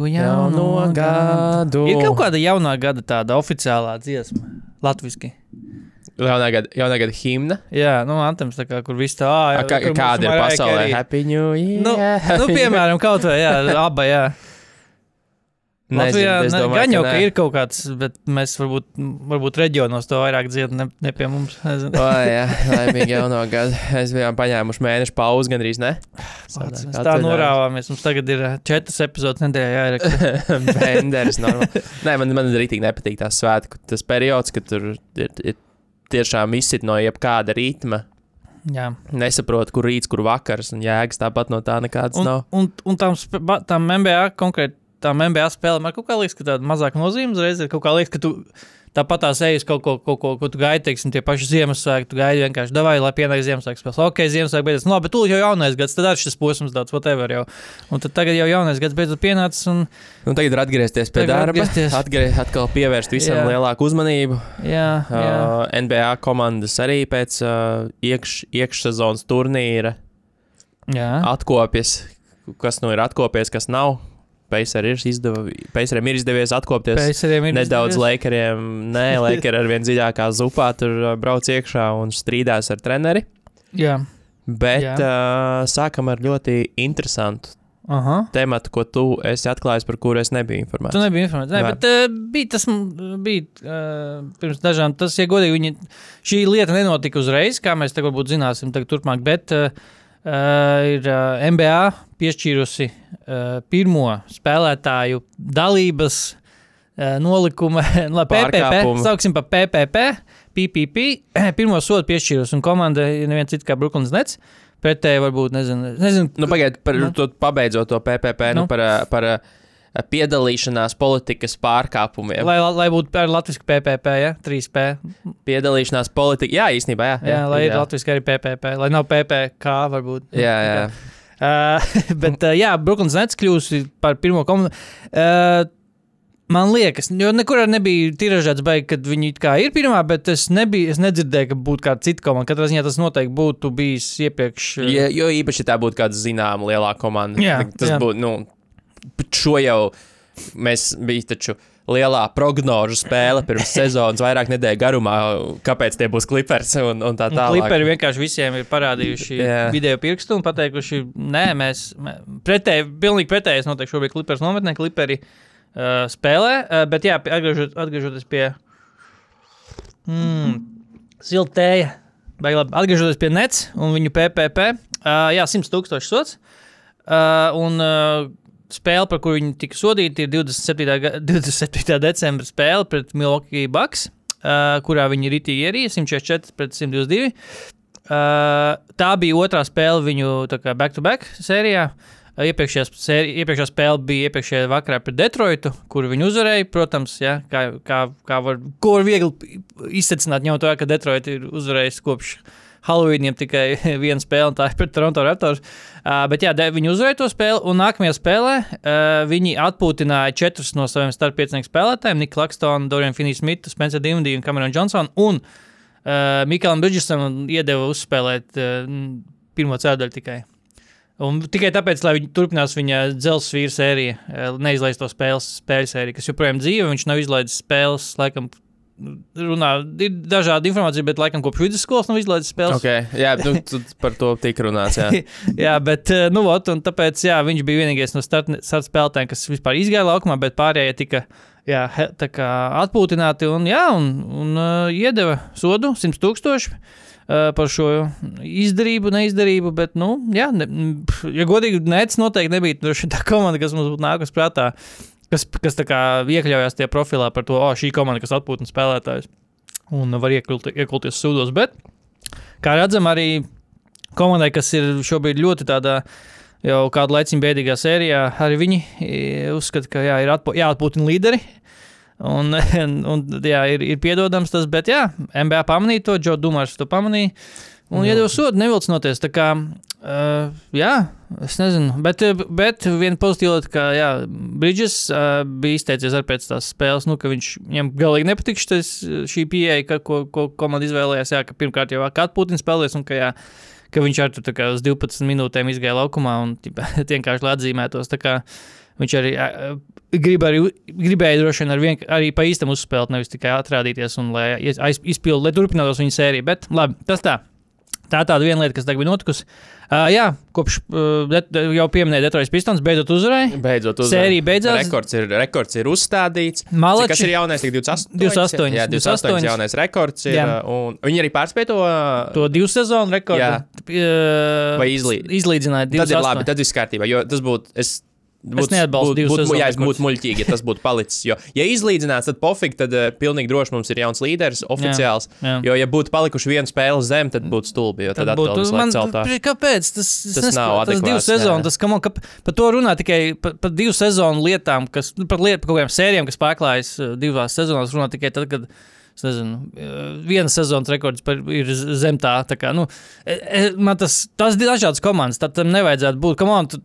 Laimīgu jauno Jauno gadu. gadu. Ir kaut kāda jaunā gada tāda oficiālā dziesma, latviešu. Jaunā gada, jaunā gada himna. Jā, nu, Antems, kā, kur viss tā, kur kāda ir pasaulē? Happy New Year! Nu, nu, piemēram, kaut vai, jā, aba, jā. Nezinu, Latvijā ne, domāju, gan jau, ka ir kaut kāds, bet mēs varbūt, varbūt reģionos to vairāk dziedam, ne, ne pie mums. O, jā, laimīgi jauno gadu. Mēs bijām paņēmuši mēnešu pauzi gandrīz, ne? Pats, Mēs tā norāvāmies. Mums tagad ir ā, četras epizodes nedēļā jāieraksta. Benderis, normāli. Nē, man, man arī nepatīk tās svētku. Tas periods, kad tur ir, ir tiešām izsit no jebkāda ritma. Jā. Nesaprotu, kur rīts, kur vakars, un jēgas tāpat no tā nekādas Un, nav. un, un ba- tam MBA konkrēti, tam MBA spēlēm ar kaut kā liekas, ka tāda mazāka nozīme uzreiz ir. Kaut kā liekas, ka tu tāpat tās ejas kaut ko, kaut ko, ko tu gaidi, teiksim, tie paši Ziemassvētki. Tu gaidi vienkārši, davai, lai pienāk Ziemassvētku spēles. Ok, Ziemassvētku beidzas. No, bet tu jau jaunais gads, tad arī šis posms tāds, whatever jau. Un tad tagad jau jaunais gads beidzot pienācis. Un, Un tagad ir atgriezties pie darba, atgriezties. atgrie, atkal pievērst visam Jā. lielāku uzmanību. jā, jā. Uh, NBA komandas arī pēc uh, iekš, iekšsezonas turnīra jā. atkopjas. Kas nu ir atkopies, kas nav. Pacers ir, Paceriem ir izdevies atkopties. Pēcseriem ir Nedaudz laikariem, nē, laikari ar vien dziļākā zupā tur uh, brauc iekšā un strīdās ar treneri. Jā. Bet Jā. uh, sākam ar ļoti interesantu Aha. tematu, ko tu esi atklājis, par kuru es nebiju informēts. Tu nebija informēts. Nē, Nē. bet uh, bija tas, bija uh, pirms dažām, tas, ja godīgi, viņi, šī lieta nenotika uzreiz, kā mēs tagad varbūt zināsim, tagad turpmāk, bet uh, ir uh, MBA piešķīrusi uh, pirmo spēlētāju dalības nolikuma, lai PPP, sauksim pa PPP, PPP, pirmo sodu piešķīrusi, un komanda ir neviens cits kā Brooklyns Nets, pretēji varbūt, nezinu, nezinu Nu, pagaidiet, par Nu. to pabeidzot to PPP, nu. Nu. Par, par ā, piedalīšanās politikas pārkāpumiem. lai, lai būtu ar latviešu PPP, ja, 3P, Piedalīšanās politikā, jā, īstenībā, jā. Jā, lai ir jā. latviešu arī PPP, lai nav PPK varbūt. Jā, jā. Uh, bet, uh, jā, Brooklyns Nets kļūsi par pirmo komandu. Uh, Man liekas, jo nekur nebija tiražēts, baigi, kad viņi ir pirmā, bet es, nebiju, es nedzirdēju, ka būtu kāda cita komanda. Katrā ziņā tas noteikti būtu bijis iepriekš. Ja, jo īpaši tā būtu kāda zināma lielāka komanda. Jā, tas jā. būtu, nu, šo jau mēs bijām taču. Lielā prognožu spēle pirms sezonas, vairāk nedēļu garumā, kāpēc tie būs klipers un, un tā tālāk. Kliperi vienkārši visiem ir parādījuši Jā. video pirkstu un pateikuši, nē, mēs mē- pretēji, pilnīgi pretēji. Es noteikti šobrīd klipers nometnē, kliperi uh, spēlē. Uh, bet, jā, atgriežot, atgriežoties pie mm, siltēja, vai labi, atgriežoties pie nets un viņu PPP, uh, jā, 100 tūkstoši sots. Uh, un uh, spēle, par kuru viņi tika sodīti, ir 27. ga- 27. decembra spēle pret Milwaukee Bucks, uh, kurā viņi ritīgi ierīja 144 pret 122. Uh, tā bija otrā spēle viņu back-to-back sērijā. Uh, Iepriekšējā, sēri, iepriekšējā spēle bija iepriekšējā vakarā pret Detroitu, kur viņi uzvarēja. Protams, ja, kā, kā, kā var, ko var viegli izsvecināt, ņemot vērā, ka Detroit ir uzvarējis kopš Halloweeniem tikai viena spēle, un tā ir pret Toronto Raptors. Uh, bet jā, viņi uzvarēja to spēli, un nākamajā spēlē uh, viņi atpūtināja četrus no saviem starppiecinieku spēlētājiem - Niku Lakstonu, Dorianu Finniju-Smitu, Spencer Dimdiju un Cameronu Johnsonu. Un uh, Mikālam Bridgesam iedeva uzspēlēt uh, pirmo ceturdaļu tikai. Un tikai tāpēc, lai viņi turpinās viņa dzelzceļa vīru sēriju, neizlaist to spēles, spēļu sēriju, kas joprojām dzīve. Viņš nav izlaidis spēles, laikam, runā, ir dažādi informācija, bet laikam kopš vidusskolas nav izlaidis spēles. Okay, jā, nu, par to tika runāts. Jā. jā, bet eh, nu, ot, tāpēc jā, viņš bija vienīgais no starta start spēlētājiem, kas vispār izgāja laukumā, bet pārējie tika jā, kā atpūtināti un, jā, un, un uh, iedeva sodu 100 tūkstoši. Uh, par šo izdarību, neizdarību, bet, nu, jā, ne, ja godīgi, Nets noteikti nebija tā komanda, kas mums būtu nākusi prātā, kas, kas iekļaujās tajā profilā par to, oh, šī komanda, kas atpūtina spēlētājus un var iekult, iekulties sūdos. Bet, kā redzam, arī komandai, kas ir šobrīd ļoti tādā jau kādu laiciņu bēdīgā sērijā, arī viņi e, uzskata, ka jā, ir jāatpūtina līderi. Un, un jā, ir, ir piedodams tas, bet jā, MBA pamanīja to, Džo Dumārs to pamanīja. Un iedod sodu, nevilcinoties. Tā kā, uh, jā, es nezinu, bet, bet viena pozitīva lieta, ka, jā, Bridges uh, bija izteicies arī pēc tās spēles, nu, ka viņš viņam galīgi nepatīk šī pieeja, ka, ko, ko komanda izvēlējās. Jā, ka pirmkārt jau kā Putins spēlēs, un ka, jā, ka viņš ar tur uz 12 minūtēm izgāja laukumā un vienkārši atzīmētos. Viņš arī grib arī, gribēja droši vien ar vien, arī pa īstam uzspēlēt, nevis tikai atrādīties un lai aiz- izpildītu, lai turpinātos viņa sērija. Bet labi, tas tā. Tā ir tāda viena lieta, kas tagad bija notikusi. Uh, jā, kopš uh, jau pieminēja Detroit Pistons, beidzot uzvarēja. Beidzot, uzvar. Sērija beidzās. Rekords ir, rekords ir uzstādīts. Malači- kas ir jaunais? Tik 28. 28, Jā, 28. 28. jaunais rekords. Ir, Jā. un viņi arī pārspēja to. To divu sezonu rekordu. Jā. Uh, Vai izlī- izlīdzināja Tad ir labi, tad viss kārtībā. Jo tas būtu. Es, būtu- neatbalstu būtu- divus sezonu Jā, es būtu muļķīgi, ja tas būtu palicis. Jo, ja izlīdzināts, tad pofīgi, tad uh, pilnīgi droši mums ir jauns līderis, oficiāls. jā. Jo, ja būtu palikuši viena spēle zem, tad būtu stulbi. Tad, Tad būtu, man, kāpēc? Tas, Tas es nav nesaprotu. Tas divu adekvāts, sezonu, jā. tas, kam, ka, par to runā tikai par, par divu sezonu lietām, kas, nu, par, liet, par kaut kādām sērijām, kas pārklājas uh, divās sezonās, runā tikai tad, kad. Es nezinu, uh, vienas sezonas rekords par, ir zem tā. tā kā, nu, e- e- man tas, tas ir dažādas komandas. Tad tam nevajadzētu būt. Come on, tu,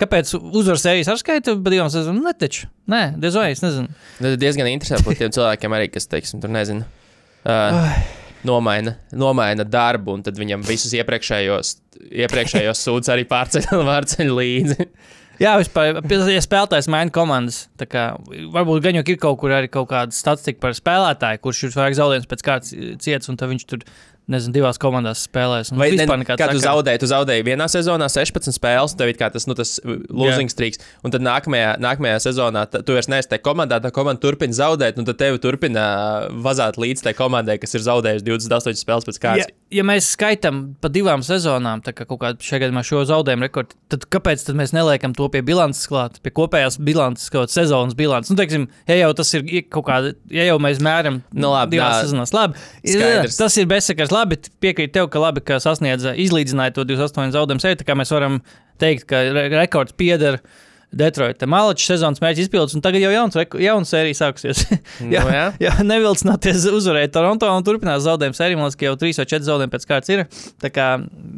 kāpēc uzvaras sērijas ar skaitu, bet divām sezonām neteču? Nē, diez vai es nezinu. Nu, Tas diezgan interesanti būt tiem cilvēkiem, arī, kas, teiksim, tur nezinu. Uh, nomaina, nomaina darbu, un tad viņam visus iepriekšējos, iepriekšējos sūdzes arī pārceļ, pārceļ līdzi. Jā, vispār, ja spēlētājs maina komandas, kā, varbūt gan jau ir kaut kur arī kaut kāda statistika par spēlētāju, kurš ir vairāk zaudējums pēc kārtas ciets, un tad viņš tur, nezinu, divās komandās spēlēs. un Vai ne, vispār nekāds kā tu sakara. zaudēji? Tu zaudēji vienā sezonā 16 spēles, tev ir tas, nu, tas losing streaks, un tad nākamajā, nākamajā sezonā tu vairs neesi tajā komandā, tā komanda turpina zaudēt, un tad tevi turpina vazāt līdz tai komandai, kas ir zaudējusi 28 spēles pēc kārtas. ja mēs skaitām pa divām sezonām, tā kā kaut kādā šajā gadījumā šo zaudējumu rekordu, tad kāpēc tad mēs neliekam to pie bilances klāt, pie kopējās bilances, kaut kādas sezonas bilances? Nu, teiksim, ja jau tas ir kaut kāda, ja jau mēs mēram Nu, labi, divās tā- sezonās, labi, Skaidrs. tas ir bezsakars, labi, piekrīt tev, ka labi, ka sasniedza, izlīdzināja to 28 zaudējumu sēri, tā kā mēs varam teikt, ka re rekords pieder. Detroita Malačs sezonas mērķis izpildīts, un tagad jau jauns, jauns sērija sāksies. Nu, jā. jā, nevilcināties uzvarēt Toronto un turpinās zaudējumu sēriju. Man liekas, ka jau 3 vai 4 zaudējumi pēc kārtas ir. Tā kā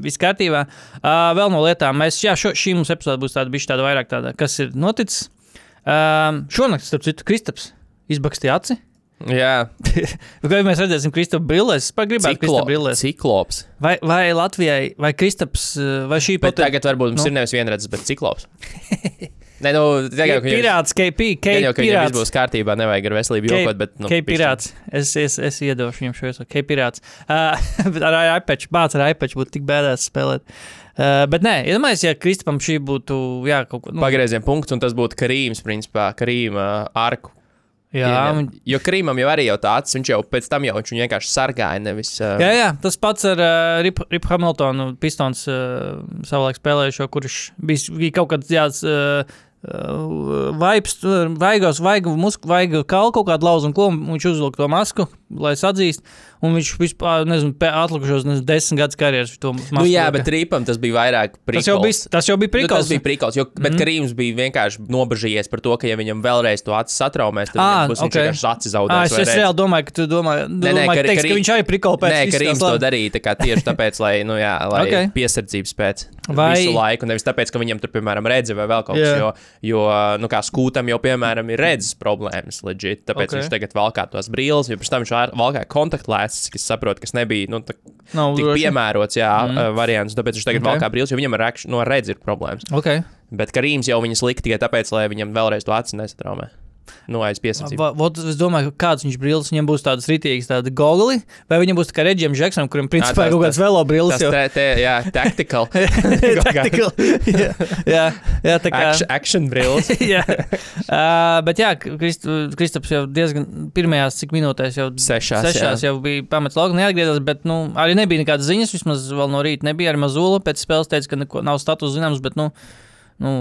viss kārtībā. Uh, vēl no lietām, mēs, jā, šo, šī mums epizode būs tāda, bišķi tāda vairāk tāda, kas ir noticis. Um, šonakt, starp citu, Kristaps izbakstīja aci. Jā, Vai mēs redzēsim Kristapu brillēs? Es gribētu Ciklo, Kristapu brillēs. ciklops. Vai, vai Latvijai, vai Kristaps, vai šī poten- tagad varbūt mums nu. ir nevis vienredzes, bet ciklops. Nē, nu, tagad, ka viņam, Pirāts, KP, gan jau, ka viņam viss Pirāts. būs kārtībā, nevajag ar veselību jokot, bet, nu, bišķiņ. pirāts. Es, es, es iedošu viņam šo iespēju. Kei pirāts. Uh, bet ar iPad, bāc ar iPad būtu tik bēdās spēlēt. Uh, bet nē, iedomājieties, ja Kristapam šī būtu, jā, kaut ko. Nu, Pagrieziena punkts, un tas būtu Karīms, principā, Karīma arku. jā, un, Jo Krīmam jau arī jau tāds, viņš jau pēc tam jau viņš vienkārši sargāja, nevis. Uh, jā, jā, tas pats ar uh, Ripu Rip Hamiltonu, Pistons uh, savulaik spēlējušo, kurš bija, bija kaut kāds jāds. Uh, Uh, vaips, tur, vaigos, vaigu, musku, vaigu kalu kaut kādu lauzu un ko, un viņš uzvilka to masku, lai atzīst, un viņš vispār, nezinu, atlikušos, nezinu, desmit gadus karjeras. Nu, jā, bet Rīpam tas bija vairāk prikols. Tas jau bija, tas jau bija Nu, prikals. tas bija prikals, jo, bet mm. Karīms bija vienkārši nobežījies par to, ka, ja viņam vēlreiz to acis satraumēs, tad Ā, viņam būs ok. okay. vienkārši acis Ah, zaudēts. es, es reāli domāju, ka tu domā, Nē, nē, Kari- teiks, ka Kari- viņš arī prikol pēc Nē, Karīms to darīja tā kā tieši tāpēc, lai, nu, jā, lai Ok. okay. piesardzības pēc Vai- visu laiku, nevis tāpēc, ka viņam tur, piemēram, redze vai vēl kaut kas, Jā. jo, jo, nu, kā skūtam jau, piemēram, ir redzes problēmas, legit, tāpēc Ok. okay. viņš tagad valkā tos brīles, jo pirms tam viņš valkāja kontaktlēsas, kas saprot, kas nebija, nu, tā, Nav tik droši. piemērots, jā, mm. variants, tāpēc viņš tagad Ok. okay. valkā brīles, jo viņam ar no redzi ir problēmas. Ok. Bet Karīms jau viņas lika tikai tāpēc, lai viņam vēlreiz to acis nesatraumē. Nu, aiz vot Es domāju, ka kāds viņš brīlis, viņam būs tādas rītīgas, tādas gogli, vai viņam būs tā kā Reģiem Džeksonam, kuriem principā ir kaut kāds velo brīlis. Tas te, te, jā, tactical. Tactical. jā, jā, jā, tā kā. action, action brilles. jā. Uh, bet jā, Krist, Kristaps jau diezgan pirmajās cik minūtēs jau Sešās, Sešās jau bija pamats lauka, neatgriezās, bet nu, arī nebija nekādas ziņas. Vismaz vēl no rīta nebija arī Mazula. Pēc spēles teica, ka neko, nav status zināms, bet, nu, nu,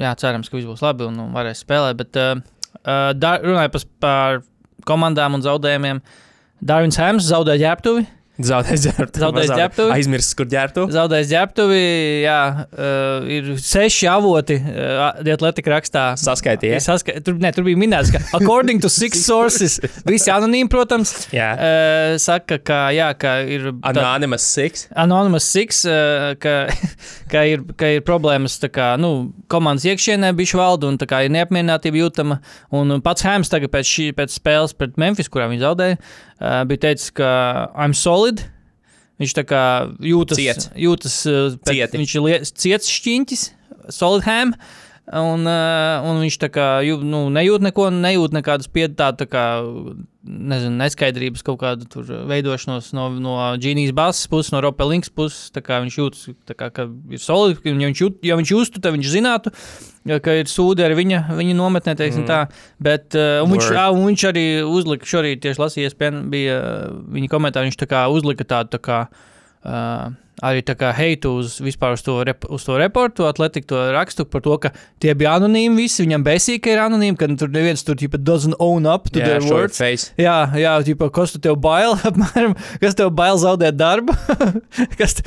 jā, cerams, ka viss būs labi un nu, varēs spēlēt. Bet, uh, uh, dar- runājot par, komandām un zaudējumiem, Dārvins Hēms zaudēja ģērbtuvi. Zaudējis ģērbtuvi. Zaudējis ģērbtuvi. Aizmirsis, kur ģērbtu. Zaudējis ģērbtuvi, jā, uh, ir seši avoti, uh, Dietlētika rakstā. Saskaitīja. Saska tur, ne, tur bija minēts, ka according to six sources, visi anonīmi, protams, Jā. uh, saka, ka, jā, ka ir. tā- Anonymous Six. Anonymous Six, uh, ka, ka, ir, ka ir problēmas kā, nu, komandas iekšienē, bija valda un kā ir neapmierinātība jūtama. Un pats Hēms tagad pēc, šī, pēc spēles pret Memphis, kurā viņi zaudēja, bija teicis, ka I'm solid. Viņš tā kā jūtas, Ciets. jūtas pēc, viņš ir ciets šķiņķis, solid ham. Un, uh, un viņš tā kā nu, nejūt neko, nejūt nekādas pietādas, tā kā nezinu, neskaidrības, kaut kādu tur veidošanos no, no Džīnijas bases puses, no Ropelinkas puses. Tā kā viņš jūtas, tā kā, ka ir solidi, ja viņš, jūt, ja viņš justu, tad viņš zinātu, ka ir sūdi ar viņa, viņa nometnē, teiksim mm. tā. Bet uh, un viņš, jā, un viņš arī uzlika, šorīt tieši lasījies, bija uh, viņa komentāri, viņš tā kā uzlika tādu tā kā. Uh, arī heitu uz uz to, rep, uz to reportu, atletiku to rakstu par to, ka tie bija anonīmi visi. Viņam besīk, ka ir anonīmi, ka tur neviens tur tipa doesn't own up to Jā, their words. face. Jā, jā, tipa, kas tu tev bail, apmēram, kas tev bail zaudēt darbu? kas,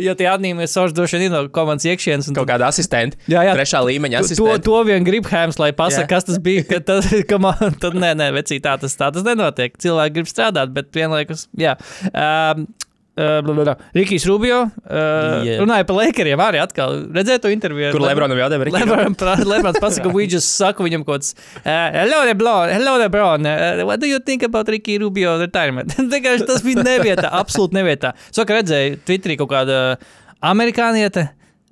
jo tie anonīmie soši droši vien ir no komandas iekšienes. un Kaut kāda asistenta. Jā, jā. Trešā līmeņa To, to, asistenta. to vien grib Hēms, lai pasakā, Jā. kas tas bija. ka Tas, ka man, tad, nē, nē, vecī, tā tas, tā tas nenotiek. Cilvēki grib strādāt, bet vienlaikus, jā. Um, Uh, Rikijs Rubio uh, Yeah. yeah. runāja par Lakeriem arī atkal. Redzēju to interviju. Kur Lebron- Lebronam jautā, Rikim? Lebron, pra- Lebrons pasaka, we just saka viņam kaut kāds, uh, hello, Lebron, hello, Lebron, uh, what do you think about Ricky Rubio retirement? Vienkārši tas bija nevietā, absolūti nevietā. Saka, redzēju, Twitterī kaut kāda amerikāniete,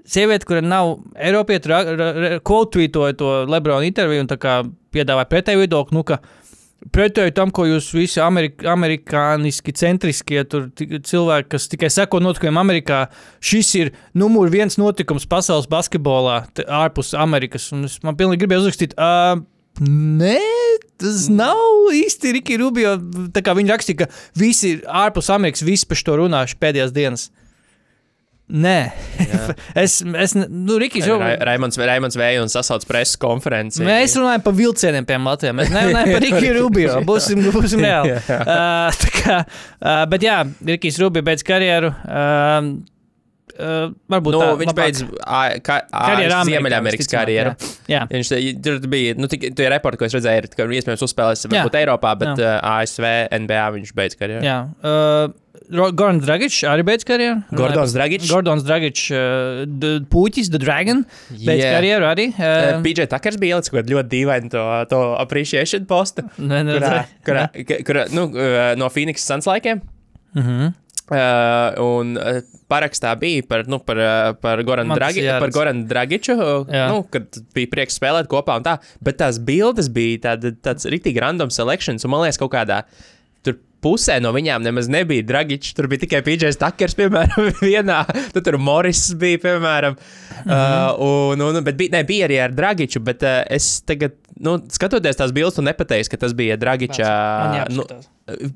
sieviete, kura nav Eiropieta, quote-tweetoja to Lebrona interviju un tā kā piedāvāja pretēju viedokli, nu, ka Pretēji tam, ko jūs visi amerik amerikāniski centriskie tur cilvēki, kas tikai seko notikumiem Amerikā, šis ir numur viens notikums pasaules basketbolā ārpus Amerikas. Un es man pilnīgi gribēju uzrakstīt. Uh, Nē, tas nav īsti Riki Rubio. Tā kā viņi rakstīja, ka visi ir ārpus Amerikas, visi par šo runājuši pēdējās dienas. Nē, es, es, nu, Rikijs jau. Ra Raimons, Raimons Vēja un sasauc preses konferenci. Mēs runājam par vilcieniem, piemēram, Latvijā. Mēs nerunājam par Rikiju Rubio. Būsim, būsim reāli. Uh, kā, uh, bet jā, Rikijs Rubio beidz karjeru. Uh, uh, varbūt Nu, tā, viņš beidz Ziemeļamerikas karjeru. Jā. Jā. Viņš tur bija, nu, tie reporti, ko es redzēju, ir, ka iespējams uzspēlēs Jā. varbūt Eiropā, bet Jā. uh, ASV, NBA viņš beidz karjeru. Jā. Uh, Gordons Dragičs arī beidz karjeru. Gordons Dragičs? Gordons Dragičs, uh, D- Puķis, The Dragon. Beidz Yeah. karjeru arī. Uh, Uh, PJ Takers bija ielicis kaut kādu ļoti dīvainu to, to appreciation postu, ne, ne, kurā, kurā, ka- kurā nu, uh, no Phoenix Suns laikiem. Mhm. Uh, un uh, parakstā bija par, nu, par, uh, par, Goran tas Dragi, Goranu Dragiču, uh, Jā. nu, kad bija prieks spēlēt kopā un tā. Bet tās bildes bija tāda, tāds rīktīgi random selections, un man liekas, kaut kādā tur pusē no viņām nemaz nebija Dragičs. Tur bija tikai PJs Takers, piemēram, vienā. Tad tur Morris bija, piemēram. Mhm. Uh, un, un, bet bija, ne, bija arī ar Dragiču, bet uh, es tagad, nu, skatoties tās bildes, tu nepateici, ka tas bija Dragiča. Nu, jāapskatās.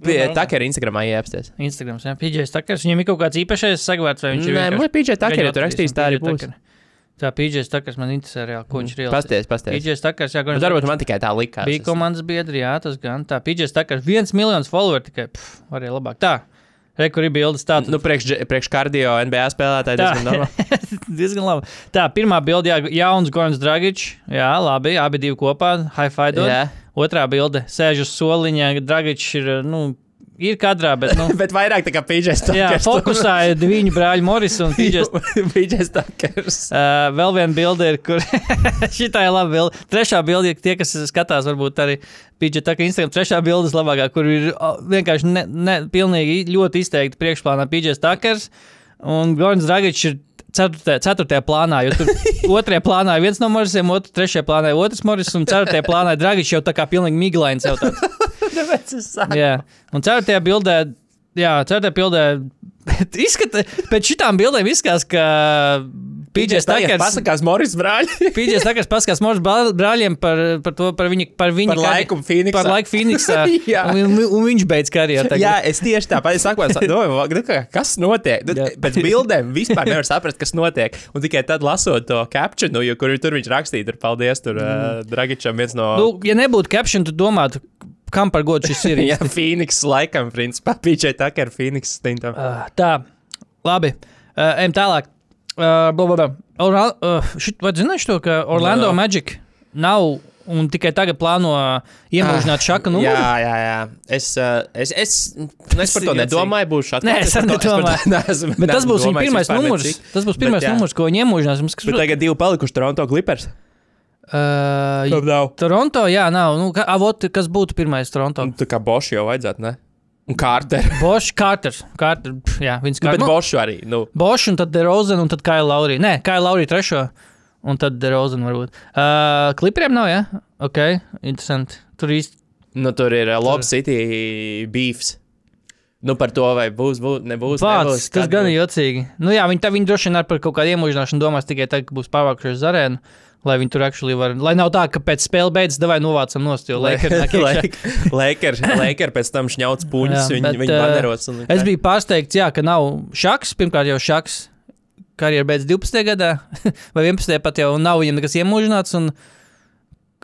pie runā. Takera Instagramā iepsties. Instagrams, jā, PJs Takars. Viņam ir kaut kāds īpašais sagvērts, vai viņš ir Nē, man PJ Takers, Gaļu ja tu rakstīsi, atradīsim tā arī būs. Tucker. Tā PJs Takars man interesē reāli, ko viņš ir ielicis. Pasties, pasties. PJs Takars, jā, gan varbūt man tikai tā likās. bija komandas biedri, jā, tas gan. Tā PJs Takars, viens miljons follower tikai, pff, arī labāk. Tā, re, kur ir bildes tāda. Nu, priekš, priekš kardio NBA spēlētāji Tā. diezgan normāli. Diezgan labi. Tā, pirmā bilde, jā, jauns Gorns Dragičs. Jā, labi, abi divi kopā, high five. dod. Jā. Otrā bilde, sēž uz soliņa, Dragičs ir, nu, ir kadrā, bet, nu, Bet vairāk tā kā PJs jā, Takers. fokusā ir divi brāļi Moris un Takers. Uh, vēl viena bilde ir, kur šī ir laba bilde. Trešā bilde, tie, kas skatās, varbūt arī PJ tā kā Instagram. Trešā bilde ir labākā, kur ir vienkārši ne, ne, pilnīgi ļoti izteikti priekšplānā PJ Stakers un Gorns Dragičs ir. Ceturtajā, ceturtajā plānā, jo tur otrajā plānā ir viens no Morisiem, otru, trešajā plānā ir otrs Moris, un ceturtajā plānā ir Dragičs jau tā kā pilnīgi miglains. Tāpēc es saku. Jā, un ceturtajā bildē, jā, ceturtajā bildē, izskata, pēc šitām bildēm izskatās, ka PJ Stakers. Pasakās Moris brāļi. Pīdžies tagad paskatās mūsu brāļiem par, par to, par viņa, par viņa Par laiku Phoenixā. Par laiku Phoenixā. Un, un, un viņš beidz karjeru. tagad. Jā, es tieši tāpat saku, domāju, kā, kas notiek. Nu, Jā. Pēc bildēm vispār nevar saprast, kas notiek. Un tikai tad lasot to captionu, jo kur tur viņš rakstīja, tur paldies tur, uh, Dragičam viens no. Nu, ja nebūtu caption, tad domātu, kam par godu šis ir. Jā, Phoenix laikam, principā, PJ Tucker, Phoenix stintam. Uh, tā, labi. Uh, ejam tālāk. Uh, bla, bla, bla. Orla, uh, šit, vai zināši to, ka Orlando Jā. Magic nav un tikai tagad plāno iemūžināt šaka numuru? Jā, jā, jā. Es, es, es, nu, es par to nedomāju, būšu Nē, atklāts. es to- nedomāju. neesmu- Bet tas būs viņa pirmais numurs. Tas būs Bet pirmais jā. numurs, ko viņi iemūžinās. Mums, Bet tagad divi palikuši Toronto Clippers. Uh, nav. Toronto, jā, nav. Nu, ka, avot, kas būtu pirmais Toronto? Tā kā Bosch jau vajadzētu, ne? Un Carter. Bošs, Kārters. Kārter, jā, viņas Nu, bet Kārters. Bosch arī. Nu, Bošs un tad DeRozan un tad Kaila Laurija. Nē, Kaila Laurija trešo. Un tad DeRozan varbūt. Uh, klipriem nav, jā? Ok, interesanti. Tur īsti. nu, tur ir uh, Lob City beefs. Nu, par to, vai būs, būs nebūs. Vārds, nebūs, tas gan ir jocīgi. Nu jā, viņi, tā, viņi droši vien ar par kaut kādu iemūžināšanu domās tikai tagad, kad būs pārvākušies uz arēnu. Lai viņi tur actually var. Lai nav tā, ka pēc spēles beidzas, vai novācam nost, jo Lakers pēc tam šņauts puņus, viņi, bet, viņi uh, baneros. Un, Es biju pārsteigts, jā, ka nav šaks. Pirmkārt, jau šaks karjeras beidz 12. gadā, vai 11. pat jau nav viņam nekas iemūžināts. Un,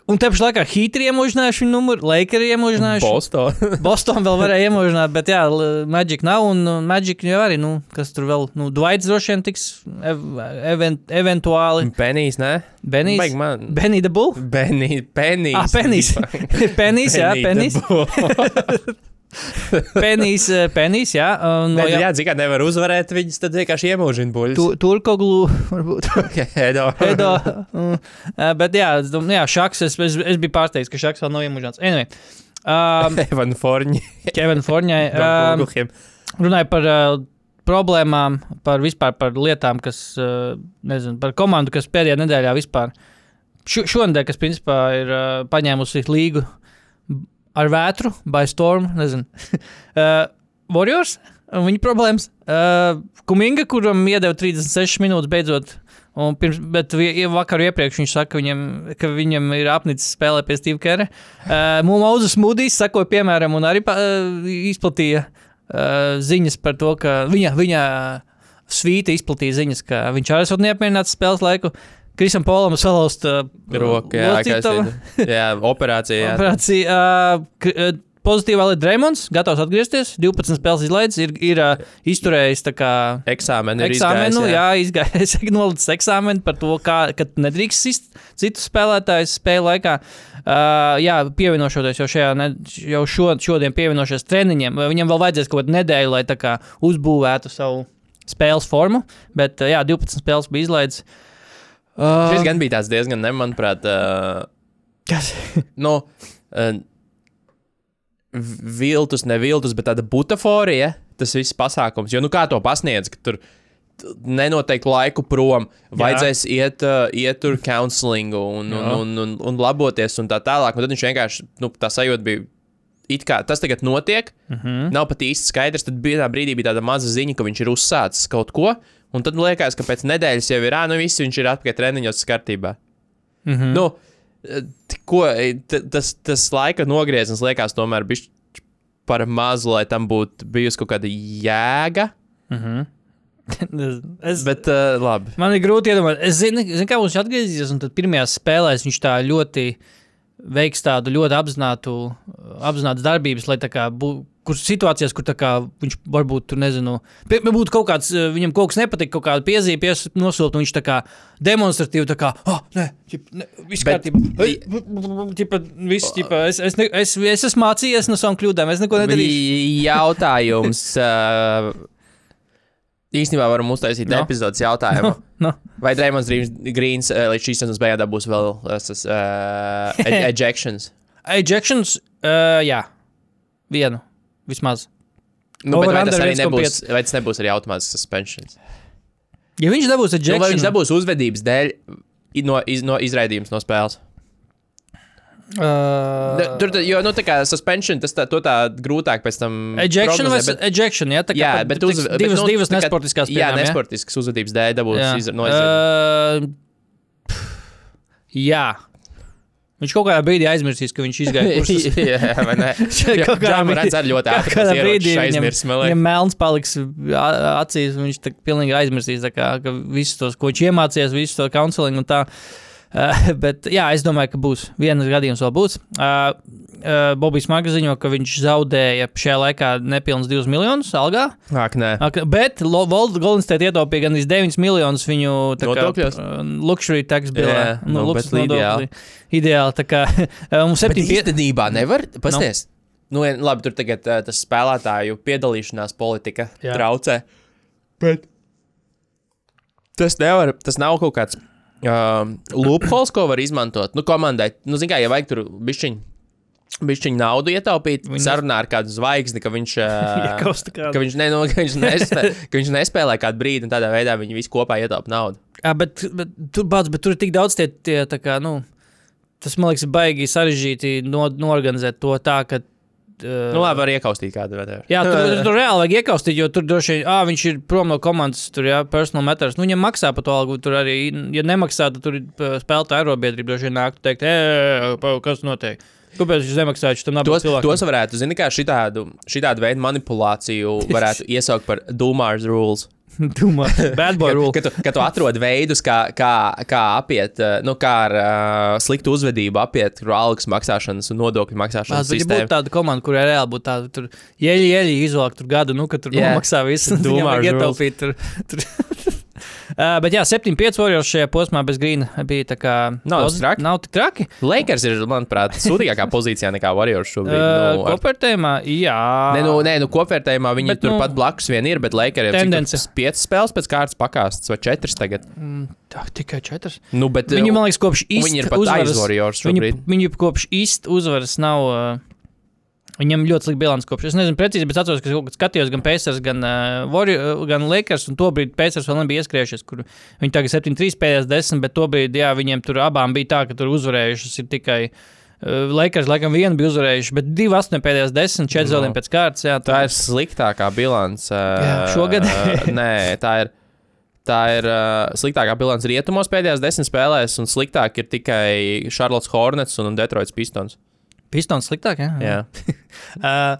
un te pašā laikā Hītri iemūžinājuši viņu numuru, Lakers iemūžinājuši. Boston. Boston vēl varēja iemūžināt, bet jā, Magic nav. Un Magic jau arī, nu, kas tur vēl, nu, Dvaits droši vien tiks ev event eventuāli. Penijs, ne? Benijs. Baig man. Benny the Bull? Benī, penijs. Ah, Penijs. Penijs, jā, Penijs. Penijs, eh, Penijs, jā. Un, Nē, no, jā, zini, kā nevar uzvarēt viņus, tad vienkārši iemūžina buļļus. Tu, Turkoglu, varbūt. Edo. Edo. Mm, eh, bet jā, jā, Šaks, es, es, es biju pārsteigts, ka Šaks vēl nav iemūžināts. Anyway, um, Evan Forņi. Kevin Forņai. Um, Um, runāja par uh, problēmām, par vispār par lietām, kas, uh, nezinu, par komandu, kas pēdējā nedēļā vispār. Šo, šonadēļ, kas principā ir uh, paņēmusi līgu ar vētru, by storm, nezinu. uh, Warriors, viņa problēmas. Uh, Kuminga, kuram iedeva 36 minūtes beidzot. Un pirms, bet vi- ja vakar iepriekš viņš saka, ka viņam, ka viņam ir apnicis spēlēt pie Steve Kera. Uh, Mūzes Mūdijs sakoja piemēram un arī pa, uh, izplatīja uh, ziņas par to, ka viņa, viņa svīta izplatīja ziņas, ka viņš arī esot neapmierināts spēles laiku. Krisam Polam salauzt uh, Roku, jā, teicu. Jā, operācija. Jā. Operācija. Uh, uh, Pozitīvā lieta Dreamons, gatavs atgriezties. 12 spēles izlaides, ir, ir uh, izturējis kā Eksāmeni ir eksāmenu, izgājis, jā, izgājis, nolicis eksāmenu par to, kā, ka nedrīkst sist citus spēlētājus spēļu laikā. Uh, jā, pievienošoties jau šajā, ne, jau šo, šodien pievienošies treniņiem, viņam vēl vajadzēs kaut kādu nedēļu, lai kā uzbūvētu savu spēles formu, bet uh, jā, 12 spēles bija izlaides. Uh, Šis gan bija tāds diezgan, ne, manuprāt, uh, kas? nu, uh, viltus, neviltus, bet tāda butaforija, tas viss pasākums. Jo, nu, kā to pasniedz, ka tur nenoteikti laiku prom, vajadzēs iet, uh, iet tur counselingu un, un, Jā. un, un, un laboties un tā tālāk. Un tad viņš vienkārši, nu, tā sajūta bija. It kā tas tagad notiek, mm Mhm. -hmm. nav pat īsti skaidrs. Tad bija tā brīdī, bija tāda maza ziņa, ka viņš ir uzsācis kaut ko. Un tad liekas, ka pēc nedēļas jau ir, ah, nu viss viņš ir atpakaļ treniņos, kārtībā. Mm -hmm. Nu, t- ko, t- tas, tas laika nogrieziens liekas tomēr bija par mazu, lai tam būtu bijusi kaut kāda jēga. es, Bet, uh, labi. Man ir grūti iedomāties. Es zinu, zinu kā viņš atgriezīsies, un tad pirmajās spēlēs viņš tā ļoti veiks tādu ļoti apzinātu, apzinātu darbības, lai tā kā būtu. Kur situācijās, kur kā viņš varbūt tur nezinu, pie, būtu kaut kāds, eh, viņam kaut kas nepatīk, kaut kāda piezīme nosūta, viņš tā kā demonstratīvi tā kā, ah, nē, ķip, ne, viss kārtībā. Ķipa, viss, ķipa, es, es, ne, es, es esmu mācījies no savām kļūdām, es neko nedarīšu. Bija Jautājums. Uh, īstenībā varam uztaisīt No. no. epizodes jautājumu. No. Vai Dreamlands Greens uh, līdz šīs sezonas beigām būs vēl tas, uh, ej- ejections? Ejections, uh, jā, vienu, vismaz. Nu, bet vai Over tas arī 1,5. nebūs, vai tas nebūs arī automātisks suspensions? Ja viņš dabūs Nu, vai viņš ejections, dabūs uzvedības dēļ no, iz, no izraidījums no spēles? Uh, Tur, tā- jo, nu, tā kā suspension, tas tā, tā grūtāk pēc tam. Ejection vai bet- ejection, jā, tā kā Jā, bet, uz, divas, nu, divas nesportiskās Jā, pieņem, nesportiskas uzvedības dēļ dabūs Jā. izra- no izraidījuma. Uh, jā. Viņš kaut kādā brīdī aizmirsīs, ka viņš izgāja. Jā, vai ne? Šeit kaut kādā Jā, brīdī- ļoti ātri. ieročs viņam, melns paliks acīs, un viņš tā pilnīgi aizmirsīs, kā, ka visus tos, ko viņš iemācījās, visu to counseling un tā. Uh, bet, jā, es domāju, ka būs. Vienas gadījums vēl būs. Uh, uh, Bobijs Marks ziņo, ka viņš zaudēja šajā laikā nepilnus 2 miljonus algā. Ak, nē. Ak, Bet State ietaupīja gan 9 miljonus viņu Nodokļos? uh, luxury tax bilā. Jā, nu, luksus bet ideāli. nodokļi. Ideāli. Tā kā uh, mums Bet 7 īstenībā nevar. Pasties. Nu, vien- labi, tur tagad uh, tas spēlētāju piedalīšanās politika. Jā. traucē. Bet tas nevar, tas nav kaut kāds um, loopholes, ko var izmantot. Nu, komandai, nu, zin kā, ja vajag tur bišķiņu. Bišķiņu naudu ietaupīt, Viņi... sarunā ar kādu zvaigzni, ka viņš, kādu. ka viņš, ne, nu, ka viņš, nespēlē, ka viņš nespēlē kādu brīdi, un tādā veidā viņi visi kopā ietaupa naudu. Jā, bet, bet, tur, bāc, bet tur ir tik daudz tie, tie kā, nu, tas man liekas, baigi sarežģīti no, norganizēt to tā, ka. Uh, Nu, labi, var iekaustīt kādu vai tādu. Jā, tur, tur reāli vajag iekaustīt, jo tur droši vien, ah, viņš ir prom no komandas, tur jā, personal matters. Nu, viņam maksā par to algu, tur arī, ja nemaksā, tad tur uh, spēlētāja aerobiedrība, droši vien nāk teikt, ej, kas notiek? Kāpēc viņš nemaksā, viņš tam nav Tos, tos varētu, zini, kā šitādu, šitādu veidu manipulāciju varētu iesaukt par Dūmārs rules. Domā, bad boy rule. Kad tu, kad tu atrod veidus, kā, kā, kā apiet, eh, nu, kā ar uh, sliktu uzvedību apiet algas maksāšanas un nodokļu maksāšanas bija sistēmu. būtu tāda komanda, kurai reāli būtu tāda, tur ieļi, ieļi izvelk tur gadu, nu, ka tur yeah. maksā visu, Domā, ietaupīt tur. tur. Uh, bet jā, 7-5 Warriors šajā posmā bez grīna bija tā kā. Nav pozi- traki. Nav tik traki. Lakers ir, manuprāt, sūdīgākā pozīcijā nekā Warriors šobrīd. Uh, nu, ar- Kopērtējumā, jā. Nē, nu, nē, nu kopvērtējumā viņi Bet, turpat nu, blakus vien ir, bet Lakers ir piecas spēles pēc kārtas pakāstas vai četras tagad. Tā, tikai četras. Nu, bet, Viņi, man liekas, kopš īsta viņi ir pat uzvaras. aiz Warriors Viņi, šobrīd. viņi kopš īsta uzvaras nav. Uh, Viņam ļoti slikta bilants kopš. Es nezinu, precīzi, bet atceros, ka skatījos gan Pacers, gan, uh, Warrior, uh, gan Lakers. Un tobrīd Pacers vēl nebija ieskriešies, kur viņi tagad 7-3 pēdējās 10, bet tobrīd, jā, viņiem tur abām bija tā, ka tur uzvarējušas ir tikai. Uh, Lakers, laikam, vienu bija uzvarējuši, bet divi 8 pēdējās 10, 4 No. zaudējumi pēc kārtas. Jā, Tā ir sliktākā bilance. Jā, šogad? nē, tā ir. Tā ir uh, sliktākā bilance rietumos pēdējās desmit spēlēs, un sliktāk ir tikai Charlotte Hornets un Detroits Pistons. Pistons sliktāk, jā. Jā. Uh,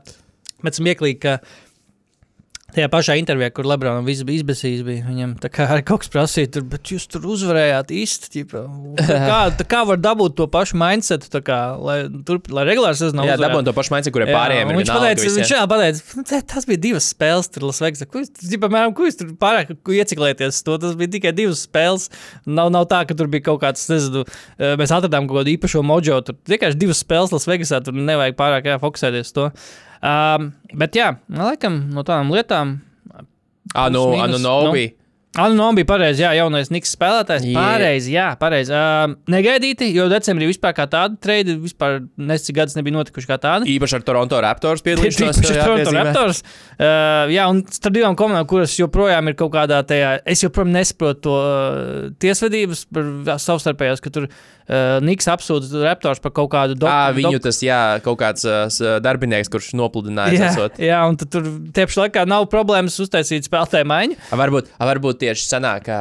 bet smieklīgi, ka tajā pašā intervijā, kur Lebronam viss bija izbēsījis, bija viņam kā arī kaut kas prasīja, tur, bet jūs tur uzvarējāt īsti. ķipa. Kā, kā var dabūt to pašu mindsetu, kā, lai, tur, lai regulāri sezonā Jā, dabūjām to pašu maiņu, kuriem pārējiem ir. viņš pateica, viņš jā, pateica, "Nu, tas bija divas spēles, tur Lasvegasā. Ko jūs, ģipa, mēram, ko jūs tur pārāk ieciklēties? To, tas bija tikai divas spēles. Nav, nav tā, ka tur bija kaut kāds, nezinu, eh, mēs atradām kaut kādu īpašo mojo. Tur tikai divas spēles Lasvegasā, tur nevajag pārāk jā, fokusēties to. Um, bet jā, nu, laikam no tādām lietām. Ah, nu, plus ah, nu, mīnus, Novi. Anu no bija pareizi, jā, jaunais Niks spēlētājs. Jā. Pareizi, jā, pareizi. Uh, negaidīti, jo decembrī vispār kā tāda treida, vispār nesik gadus nebija notikuši kā tāda. Īpaši ar Toronto Raptors piedalīšanos. Tieši jā, Toronto. Raptors. Uh, jā, un starp divām komandām, kuras joprojām ir kaut kādā tajā, es joprojām nesaprotu to uh, tiesvedības par savstarpējās, ka tur uh, Niks apsūdz Raptors par kaut kādu Ah, dok- viņu dok- tas, jā, kaut kāds uh, darbinieks, kurš nopludinājis. Jā, esot. jā, un tad tur tiepši laikā nav problēmas uztaisīt spēlētāju maiņu. A, Varbūt, a, varbūt tieši sanāk, ka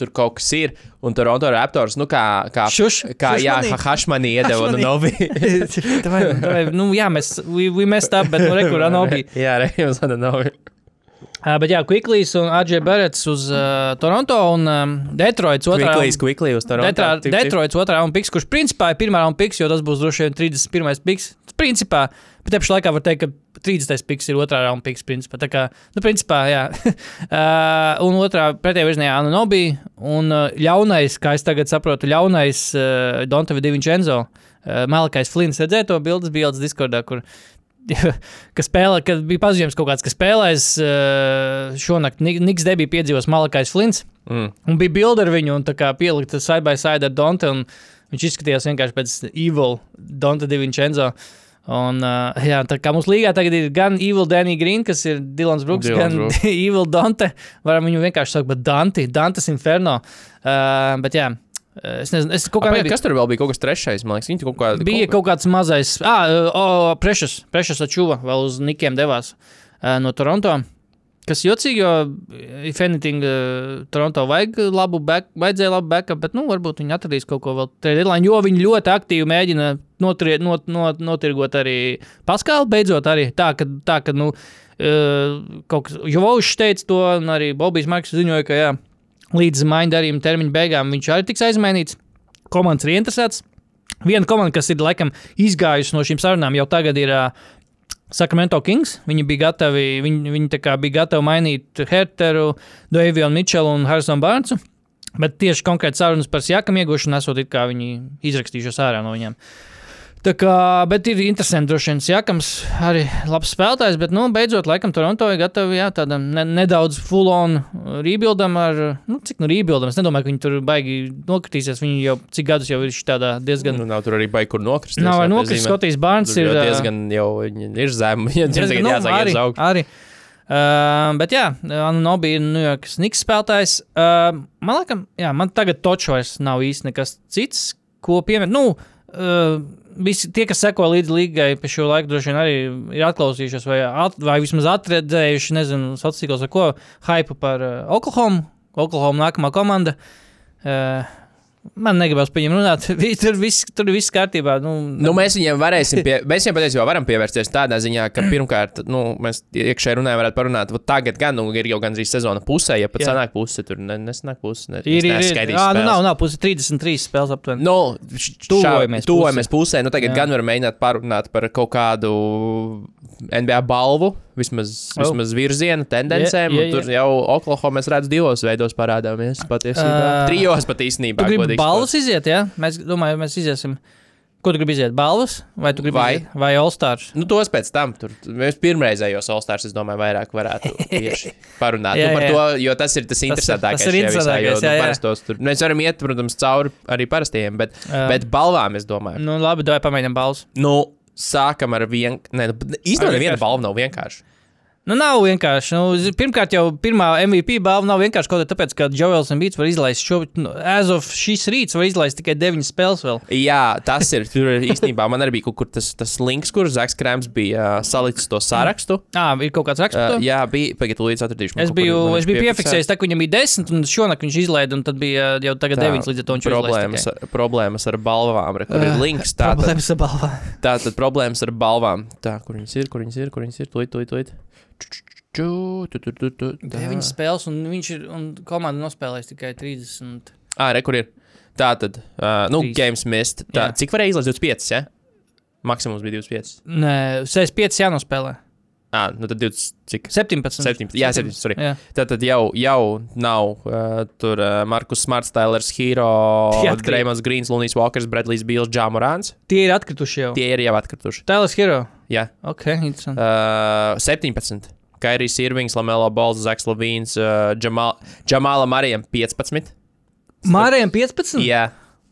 tur kaut kas ir, un Toronto Raptors, nu kā, kā, Šuš- kā jā, šušmanī. ha- Hašmanī iedeva no Novi. Nu, jā, mēs we, we messed up, bet nu, rekurā nav bija. jā, Reivs no Novi. Uh, bet jā, Quicklies un AJ Barretts uz uh, Toronto un um, Detroits otrā. Quickly, quickly uz Toronto. Detrā, Tip, tip. Detroits otrā un piks, kurš principā ir pirmā un piks, jo tas būs droši vien 31. piks. Principā, bet te pašā laikā var teikt, ka 30. piks ir otrā raunda piks. Principā. Tā kā, nu, principā, jā. uh, un otrā pretējā virzienā Anunobi un uh, ļaunais, kā es tagad saprotu, ļaunais uh, Dontevi Divincenzo. Uh, Malakais Flins redzēja to bildes, bija Ilds Discordā, kur ka spēlē, kad bija paziņojums kaut kāds, ka spēlēs uh, šonakt Nik- Niks debija piedzīvos Malakais Flins. Mm. Un bija bilde ar viņu, un tā kā pielikta side by side ar Donte. un Viņš izskatījās vienkārši pēc Evil Donta Divincenzo. Un, uh, jā, tā kā mums līgā tagad ir gan Evil Danny Green, kas ir Dilans Brooks, Dylans gan Brooks. Evil Donte. Varam viņu vienkārši saukt par Dante, Dantes Inferno. Uh, bet jā, es nezinu, es kaut kā Kāpēc, nebiju. kas tur vēl bija? Kaut kas trešais, man liekas, tur kaut kādā Bija kaut kāds mazais, ah, oh, Precious, Precious Ačuva vēl uz Nikiem devās uh, no Toronto. Kas jocīgi, jo, if anything, uh, Toronto vajag labu back, vajadzēja labu backup, bet, nu, varbūt viņi atradīs kaut ko vēl deadline, jo viņi ļoti aktīvi mēģina notrie, not, not, notirgot arī Paskālu, beidzot arī tā, ka, tā, ka nu, uh, kaut kas, Jovošs teica to, un arī Bobijs Marks ziņoja, ka, jā, līdz maiņu darījuma termiņa beigām viņš arī tiks aizmainīts. komandas ir interesētas. Viena komanda, kas ir laikam izgājusi no šīm sarunām, jau tagad ir uh, Sacramento Kings. Viņi bija gatavi, viņi, viņi bija gatavi mainīt Herteru, Davionu Mičelu un Harrisonu Bārnsu. Bet tieši konkrēti sarunas par Siakam iegūšanu esot it kā viņi izrakstījušos ārā no viņiem. Tā kā, bet ir interesanti, droši vien, Jakams arī labs spēlētājs, bet, nu, beidzot, laikam, Toronto ir gatavi jā, tādam ne, nedaudz full-on rebuildam ar, nu, cik nu rebuildam. Es nedomāju, ka viņi tur baigi nokritīsies. Viņi jau cik gadus jau ir tādā diezgan. Nu, nav tur arī baigi, kur nokrist. Nav arī nokrist. Skotijas Barns ir diezgan jau ir zemi. Viņam diezgan, nu, jāsāk arī, augšu. arī. Uh, bet, jā, Anunobi ir New York Snigs spēlētājs. Uh, man liekas, man tagad toču vairs nav īsti nekas cits, ko pieminēt. Nu, uh, visi tie, kas seko līdzi līgai pie šo laiku, droši vien arī ir atklausījušies vai, at, vai vismaz atredzējuši, nezinu, sociālos ar ko, hype par uh, Oklahoma. Oklahoma nākamā komanda. Uh, man negribas par viņiem runāt. Tur viss, tur viss kārtībā. Nu, Nu, mēs viņiem varēsim, pie, mēs viņiem patiesībā varam pievērsties tādā ziņā, ka pirmkārt, nu, mēs iekšēji runājam, varētu parunāt. Vat Tagad gan nu, ir jau gandrīz sezona pusē, ja pat Jā. sanāk puse, tur ne, nesanāk puse. Ne, ir, ir, ir. Jā, nu, nav, nav pusi 33 spēles aptuveni. Nu, Tuvojamies tuvojamies pusē. Nu, tagad. Jā. gan varam mēģināt parunāt par kaut kādu NBA balvu, vismaz, Oh. vismaz virziena tendencēm. Jā, jā, un Tur jā. jau Oklahoma mēs redzam divos veidos parādāmies. Patiesībā. Uh, Trijos pat īstenībā. Balvas iziet, jā? Mēs domājam, mēs iziesim. Ko tu gribi iziet? Balvas vai tu gribi Vai. iziet? Vai All-Stars? Nu, tos pēc tam. Tur mēs pirmreizējos All-Stars, es domāju, vairāk varētu parunāt Jā, nu, par jā. to, jo tas ir tas interesantākais. tas ir šajā visā, interesantākais, jo, jā, nu, jā. parastos Tur, mēs varam iet, protams, cauri arī parastiem, bet, Jā. bet balvām es domāju. Nu, labi, dod pamēģinām balvas. Nu, sākam ar vienu. Nē, nu, īstenībā neviena balva nav vienkārši. Nu, nav vienkārši. Nu, pirmkārt, jau pirmā MVP balva nav vienkārši kaut kā tāpēc, ka Joels Embids var izlaist šo, nu, as of šīs rīts, var izlaist tikai 9 spēles vēl. Jā, tas ir. Tur īstenībā man arī bija kaut kur tas, tas links, kur Zaks Krēms bija uh, salicis to sarakstu. Ah, ir kaut kāds raksts. Uh, to? jā, bija. Pagaidiet, līdz atradīšu. man Es biju, es biju piefiksējis, tā, ka viņam bija 10, un šonakt viņš izlaida, un tad bija jau tagad Tā, 9 līdz ar to viņš problēmas, ar, problēmas ar balvām. Re, kur ir links? Tā tad, Problēmas ar balvām. tā tad problēmas ar balvām. Tā, kur viņas ir, kur viņas ir, kur viņas ir. Tūlīt, tūlīt, tūlīt. 9 spēles, un viņš ir, un komanda nospēlējis tikai 30. Ā, re, kur ir? Tā tad, uh, nu, Trīs. games mist. Tā, Jā. cik varēja izlaist 25, ja? Maksimums bija 25. Nē, 65 jānospēlē. Ā, nu tad 20, cik? 17. 17, jā, 17, sorry. Jā. Tātad jau, jau nav uh, tur uh, Markus Smarts, Tailers, Hero. Dreamlands, Greens, Lunijs, Walkers, Bradlijs, Bils, Džāmorāns. Tie ir atkrituši jau. Tie ir jau atkrituši. Tēlis Hero. Jā, Ok, interesanti. uh, 17. Kairijs Irvings, Lamelo Balls, Zaks Lavīns, uh, Džamala Marijam 15. Mārējiem 15? Jā,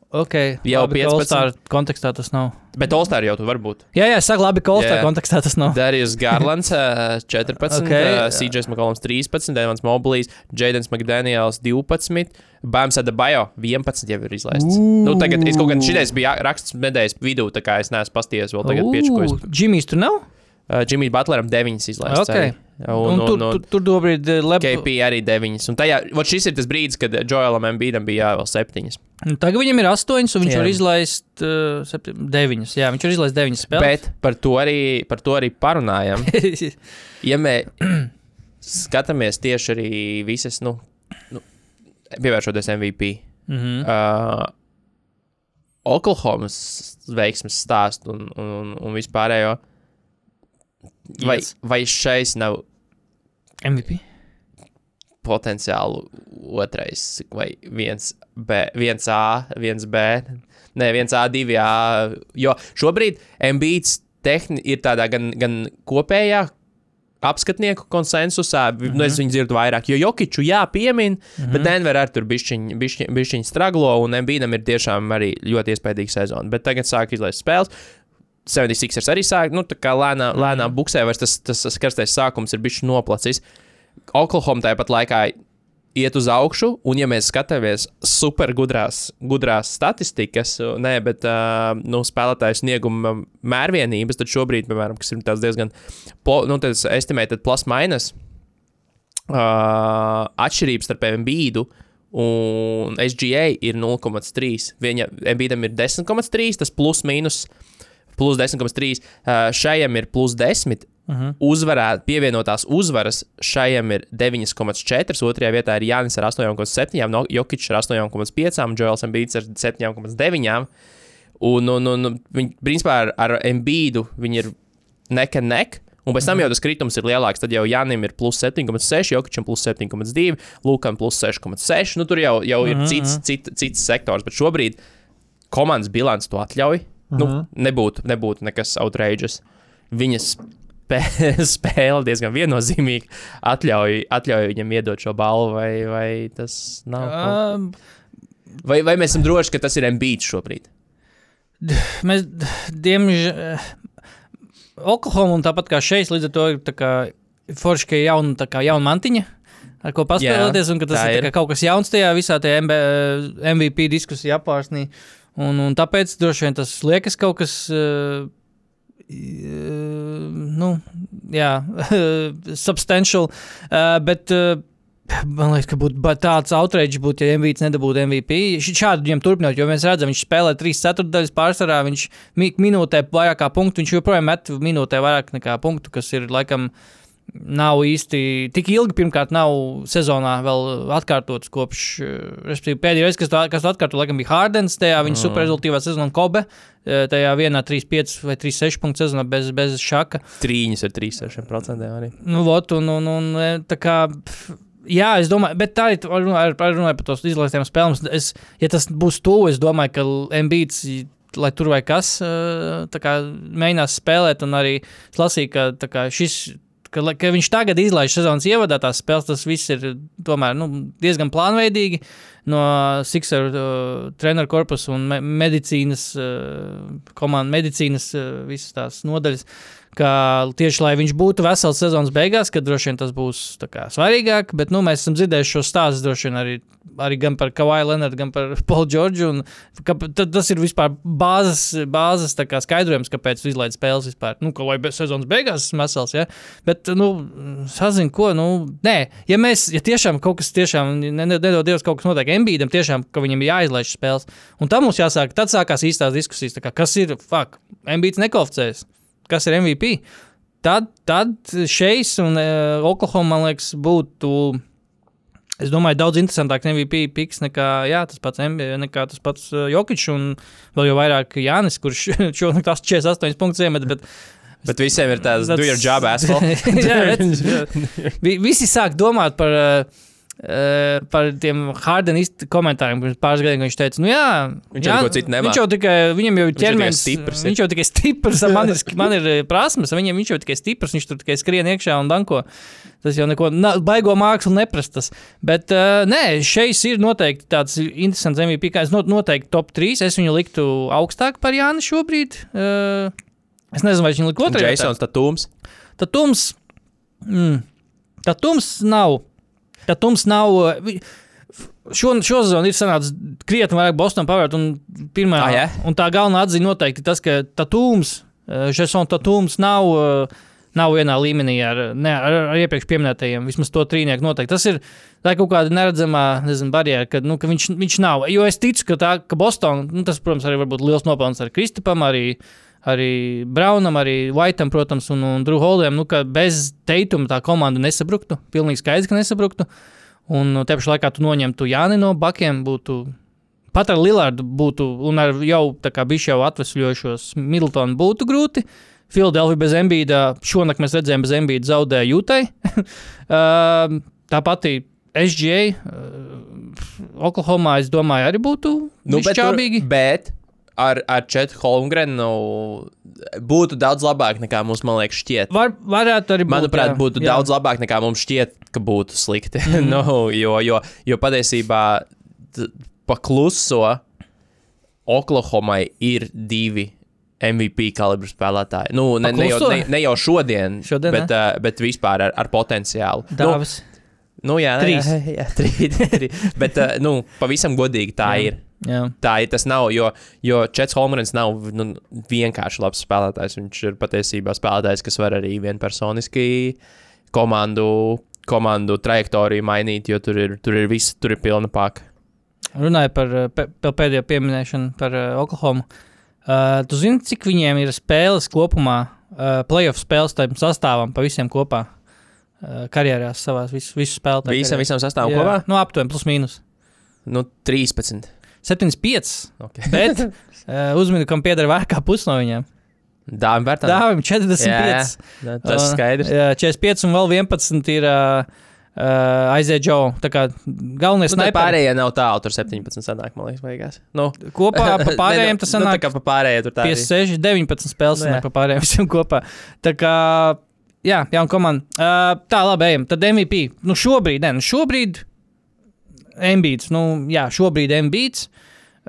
Ok, Jau labi, 15. ka All-Star kontekstā tas nav. bet Olstāri jau tu var būt. Jā, jā, saka, labi, ka All-Star Jā. kontekstā tas nav. Dārijas Garlands uh, 14, Ok. okay. uh, CJs Makolams 13, Devons Moblīs, Jadens McDaniels 12, Bams Adebayo 11 jau ir izlaists. Ū. Nu, tagad es kaut kādā šitais bija raksts nedēļas vidū, tā kā es neesmu pasties vēl tagad piečkojas. Džimijs tur nav? Uh, Jimmy's Butleram 9 izlaists. Ok. arī. Un, Un, un, tur, un, tur, tur dobrīd lep... KP arī 9. Un tajā, vot šis ir tas brīdis, kad Joelam Embīdam bija jāvēl 7. Nu, Tagad viņam ir 8, un viņš Jā. var izlaist uh, 9. Jā, viņš var izlaist 9 spēles. Bet par to arī, par to arī parunājam. ja mēs skatāmies tieši arī visas, nu, nu pievēršoties MVP. mhm. uh, Oklahomas veiksmes stāstu un, un, un, un vispārējo. Vai, Yes. vai šais nav MVP. potenciāli otrais, vai viens, B, viens A, viens B, ne, viens A, divi A. Jo šobrīd MBīts tehni ir tādā gan, gan kopējā apskatnieku konsensusā, mm -hmm. nu, es viņu dzirdu vairāk. Jo Jokiču, jā, piemin, mm -hmm. bet Denver ar tur bišķiņ, bišķiņ, bišķiņ straglo, un Embīdam ir tiešām arī ļoti iespaidīga sezona. Bet tagad sāk izlaist spēles. 76ers arī sāk, nu, tā kā lēnā, lēnā buksē, vairs tas, tas, tas karstais sākums ir bijis noplacis. Oklahoma tāpat laikā iet uz augšu, un, ja mēs skatāmies supergudrās gudrās statistikas, nē, bet uh, nu, spēlētāju snieguma mērvienības, tad šobrīd, piemēram, kas ir diezgan, nu, tas estimated plus minus, uh, atšķirības starp MBīdu un SGA ir 0,3. Viņa MBīdam ir 10,3, tas plus mīnus plus 10,3. Uh, šajam ir plus 10, Uh -huh. uzvarēt, pievienotās uzvaras šajam ir 9,4. Otrajā vietā ir Jānis ar 8,7, no Jokic ar 8,5, Joels Embiids ar 7,9. Un, un, un viņi, principā, ar, ar Embīdu viņi ir nek un nek. Un pēc tam jau tas kritums ir lielāks. Tad jau Janim ir plus 7,6, Jokičam plus 7,2, Lukam plus 6,6. Nu, tur jau, jau ir cits, cit, cits sektors, bet šobrīd komandas bilants to atļauj. Nu, nebūtu, nebūtu nekas outrageous. Viņas spē, spēle diezgan viennozīmīgi atļauj, atļauj viņam iedot šo balvu, vai, vai tas nav. Uh, Um, vai, vai mēs esam droši, ka tas ir Embiid šobrīd? Mēs, diemžēl, Oklahoma un tāpat kā šeit, līdz ar to ir forši, ka ir jauna, jauna mantiņa, ar ko paspēlēties, un ka tas ir, ir. kā kaut kas jauns tajā visā tajā MB, MVP diskusijā apvārsnī. Un, un tāpēc droši vien tas liekas kaut kas. Uh, nu, jā, substantial, uh, bet uh, man liekas, ka būtu tāds outrage, būtu, ja MVP nedabūtu MVP. Šādi viņam turpināt, jo mēs redzam, viņš spēlē 3 ceturdaļas pārsvarā, viņš mi- minūtē vairāk kā punktu, viņš joprojām met minūtē vairāk nekā punktu, kas ir laikam. Nav īsti tik ilgi, pirmkārt, nav sezonā vēl atkārtots kopš, eh, respektīvi, pēdējā reize, kas to, kas to atkārto, laikam, bija Hardens, tajā viņa mm. superrezultīvā sezonā, Kobe, eh, tajā vienā 3-5 vai 3-6 punktu sezonā bez, bez šaka. Trīņas ar 3,6% arī. Nu, vot, un, un, un e, tā kā. pf, Jā, es domāju, bet tā ir runāja par tos izlaistiem spēlēm. Es, ja tas būs tuvu, es domāju, ka Mbīts, lai tur vai kas, kā mēģinās spēlēt, un arī es lasīju, ka kā šis. Ka, ka viņš tagad izlaiž sezonas ievadā tās spēles, tas viss ir tomēr nu, diezgan plānveidīgi no Sixer uh, treneru korpusa un me medicīnas uh, komandas, medicīnas uh, visas tās nodaļas. Tieši lai viņš būtu vesels sezonas beigās, kad droši vien tas būs kā, svarīgāk, bet nu, mēs esam dzirdējuši šo stāstu droši vien arī, arī gan par Kavaju Leonardu, gan par Paulu Čorģu. Tas ir vispār bāzes, bāzes kā skaidrojums, kāpēc izlaiž spēles vispār. Nu, ka lai sezonas beigās esmu vesels, ja? bet, nu, sazinu, ko, nu, nē, ja mēs, ja tiešām kaut kas tiešām, ne- ne- nedod Dievs, kaut kas notiek Embīdam, tiešām, ka viņam ir jāizlaiž spēles, un tam mums jāsāk, tad sākās īstās diskusijas, tā kā, kas ir, fuck, Embīds nekvalificējas kas ir MVP. Tad, tad šeit un uh, Oklahoma, man liekas, būtu. Es domāju, daudz interesantāks MVP piks nekā jā, tas pats, nekā tas pats uh, Jokic un vēl jau vairāk Jānis, kurš šonakt 48 punktus iemet. Bet, Bet visiem ir tāds, do your job, asshole. jā, bet, vi- visi sāk domāt par, uh, uh, par tiem Hardenista komentāriem, pirms pāris gadiem viņš teica, nu jā, Viņš jā, jau citu nemāk. Viņš jau tikai, viņam jau ir ķermenis, stiprs ir. viņš jau tikai stiprs, man ir, man ir eh, prasmes, viņam viņš jau tikai stiprs, viņš tur tikai skrien iekšā un danko. Tas jau neko na, baigo mākslu neprastas. Bet uh, nē, šeit ir noteikti tāds interesants MVP, kā es not, noteikti top 3. Es viņu liktu augstāk par Jāni šobrīd. Uh, es nezinu, vai viņš otrajā. vietā. Jasons Tatūms. Tad tums, mm, tad tums nav. Tad tums nav. uh, vi- Šo, šo sezonu ir sanācis krietni vairāk Bostonas pavērt. Un, pirmā, Ah, jā? un tā galvenā atziņa noteikti tas, ka Tatūms, Žesons Tatūms nav, uh, nav vienā līmenī ar, ne, ar, ar iepriekš minētajiem. Vismaz to trīnieku noteikti. Tas ir tā ir kaut kāda neredzamā nezinu, barjera, ka, nu, ka viņš, viņš nav. Jo es ticu, ka, tā, ka Bostonā, nu, tas, protams, arī var būt liels nopelns ar Kristupam, arī, arī Braunam, arī Whiteam, protams, un, un Drew Holdiem. Nu, ka bez teituma tā komanda nesabruktu. Pilnīgi skaidrs, ka nesabruktu. Un te pašā laikā tu noņemtu Jāni no bakiem. Būtu, pat ar Lillardu būtu, un ar jau tā kā bijuši jau atvesļojušos Middletonu būtu grūti. Filadelfija bez Embīda, šonakt mēs redzējām, bez Embīda zaudēja Jūtai. tā pati SGA, Oklahomā, es domāju, arī būtu Nu, bet, tur, čābīgi. bet ar, ar Četu Holmgrenu būtu daudz labāk nekā mums, man liekas, šķiet. Var, varētu arī būt. Manuprāt, jā, būtu jā. daudz labāk nekā mums šķiet, ka būtu slikti. Mm. nu, jo, jo, jo patiesībā t- pa kluso Oklahomai ir divi MVP kalibra spēlētāji. Nu, ne, ne, jau, ne, ne jau šodien, Šodien, bet, uh, bet vispār ar, ar potenciālu. Dāvis. Nu, nu, jā, Trīs. Jā, jā, trīs, trīs. bet, uh, nu, pavisam godīgi tā Jā. ir. Jā. Tā ir. Tas nav, jo, jo Čets Holmans nav nu, vienkārši labs spēlētājs. Viņš ir patiesībā spēlētājs, kas var arī vienpersoniski komandu, komandu trajektoriju mainīt, jo tur ir, tur ir viss, tur ir pilna paka. Runāju par pe- pēdējo pieminēšanu par uh, Oklahoma. Uh, tu zini, cik viņiem ir spēles kopumā uh, playoff spēles tam sastāvam pa visiem kopā. Uh, karjerās savās visu, visu spēlētāju. Visam, karjerās. visam sastāvam Jā, kopā? Nu, aptuveni plus mīnus. Nu, 13. 7,5. Okay. Bet uh, uzmini, kam pieder vairāk kā pusi no viņiem. Dāvim Bērtam. Dāvim 45. Jā, jā. Tas Un, skaidrs. Jā, 45 un vēl 11 ir uh, uh, aiziet Džo. Tā kā galvenais Nu, tā pārējie nav tālu, tur 17 sanāk, man liekas, beigās. Nu, Kopā pa pārējiem tas Nu, tā sanāk kā pa pārējie tur tā. arī. 56, 19 spēles Nu, no pa pārējiem visiem kopā. Tā kā, jā, jauna komanda. Uh, tā, labi, ejam. Tad MVP. Nu, šobrīd, ne, nu, šobrīd Embīts. Nu, jā, šobrīd Embīts.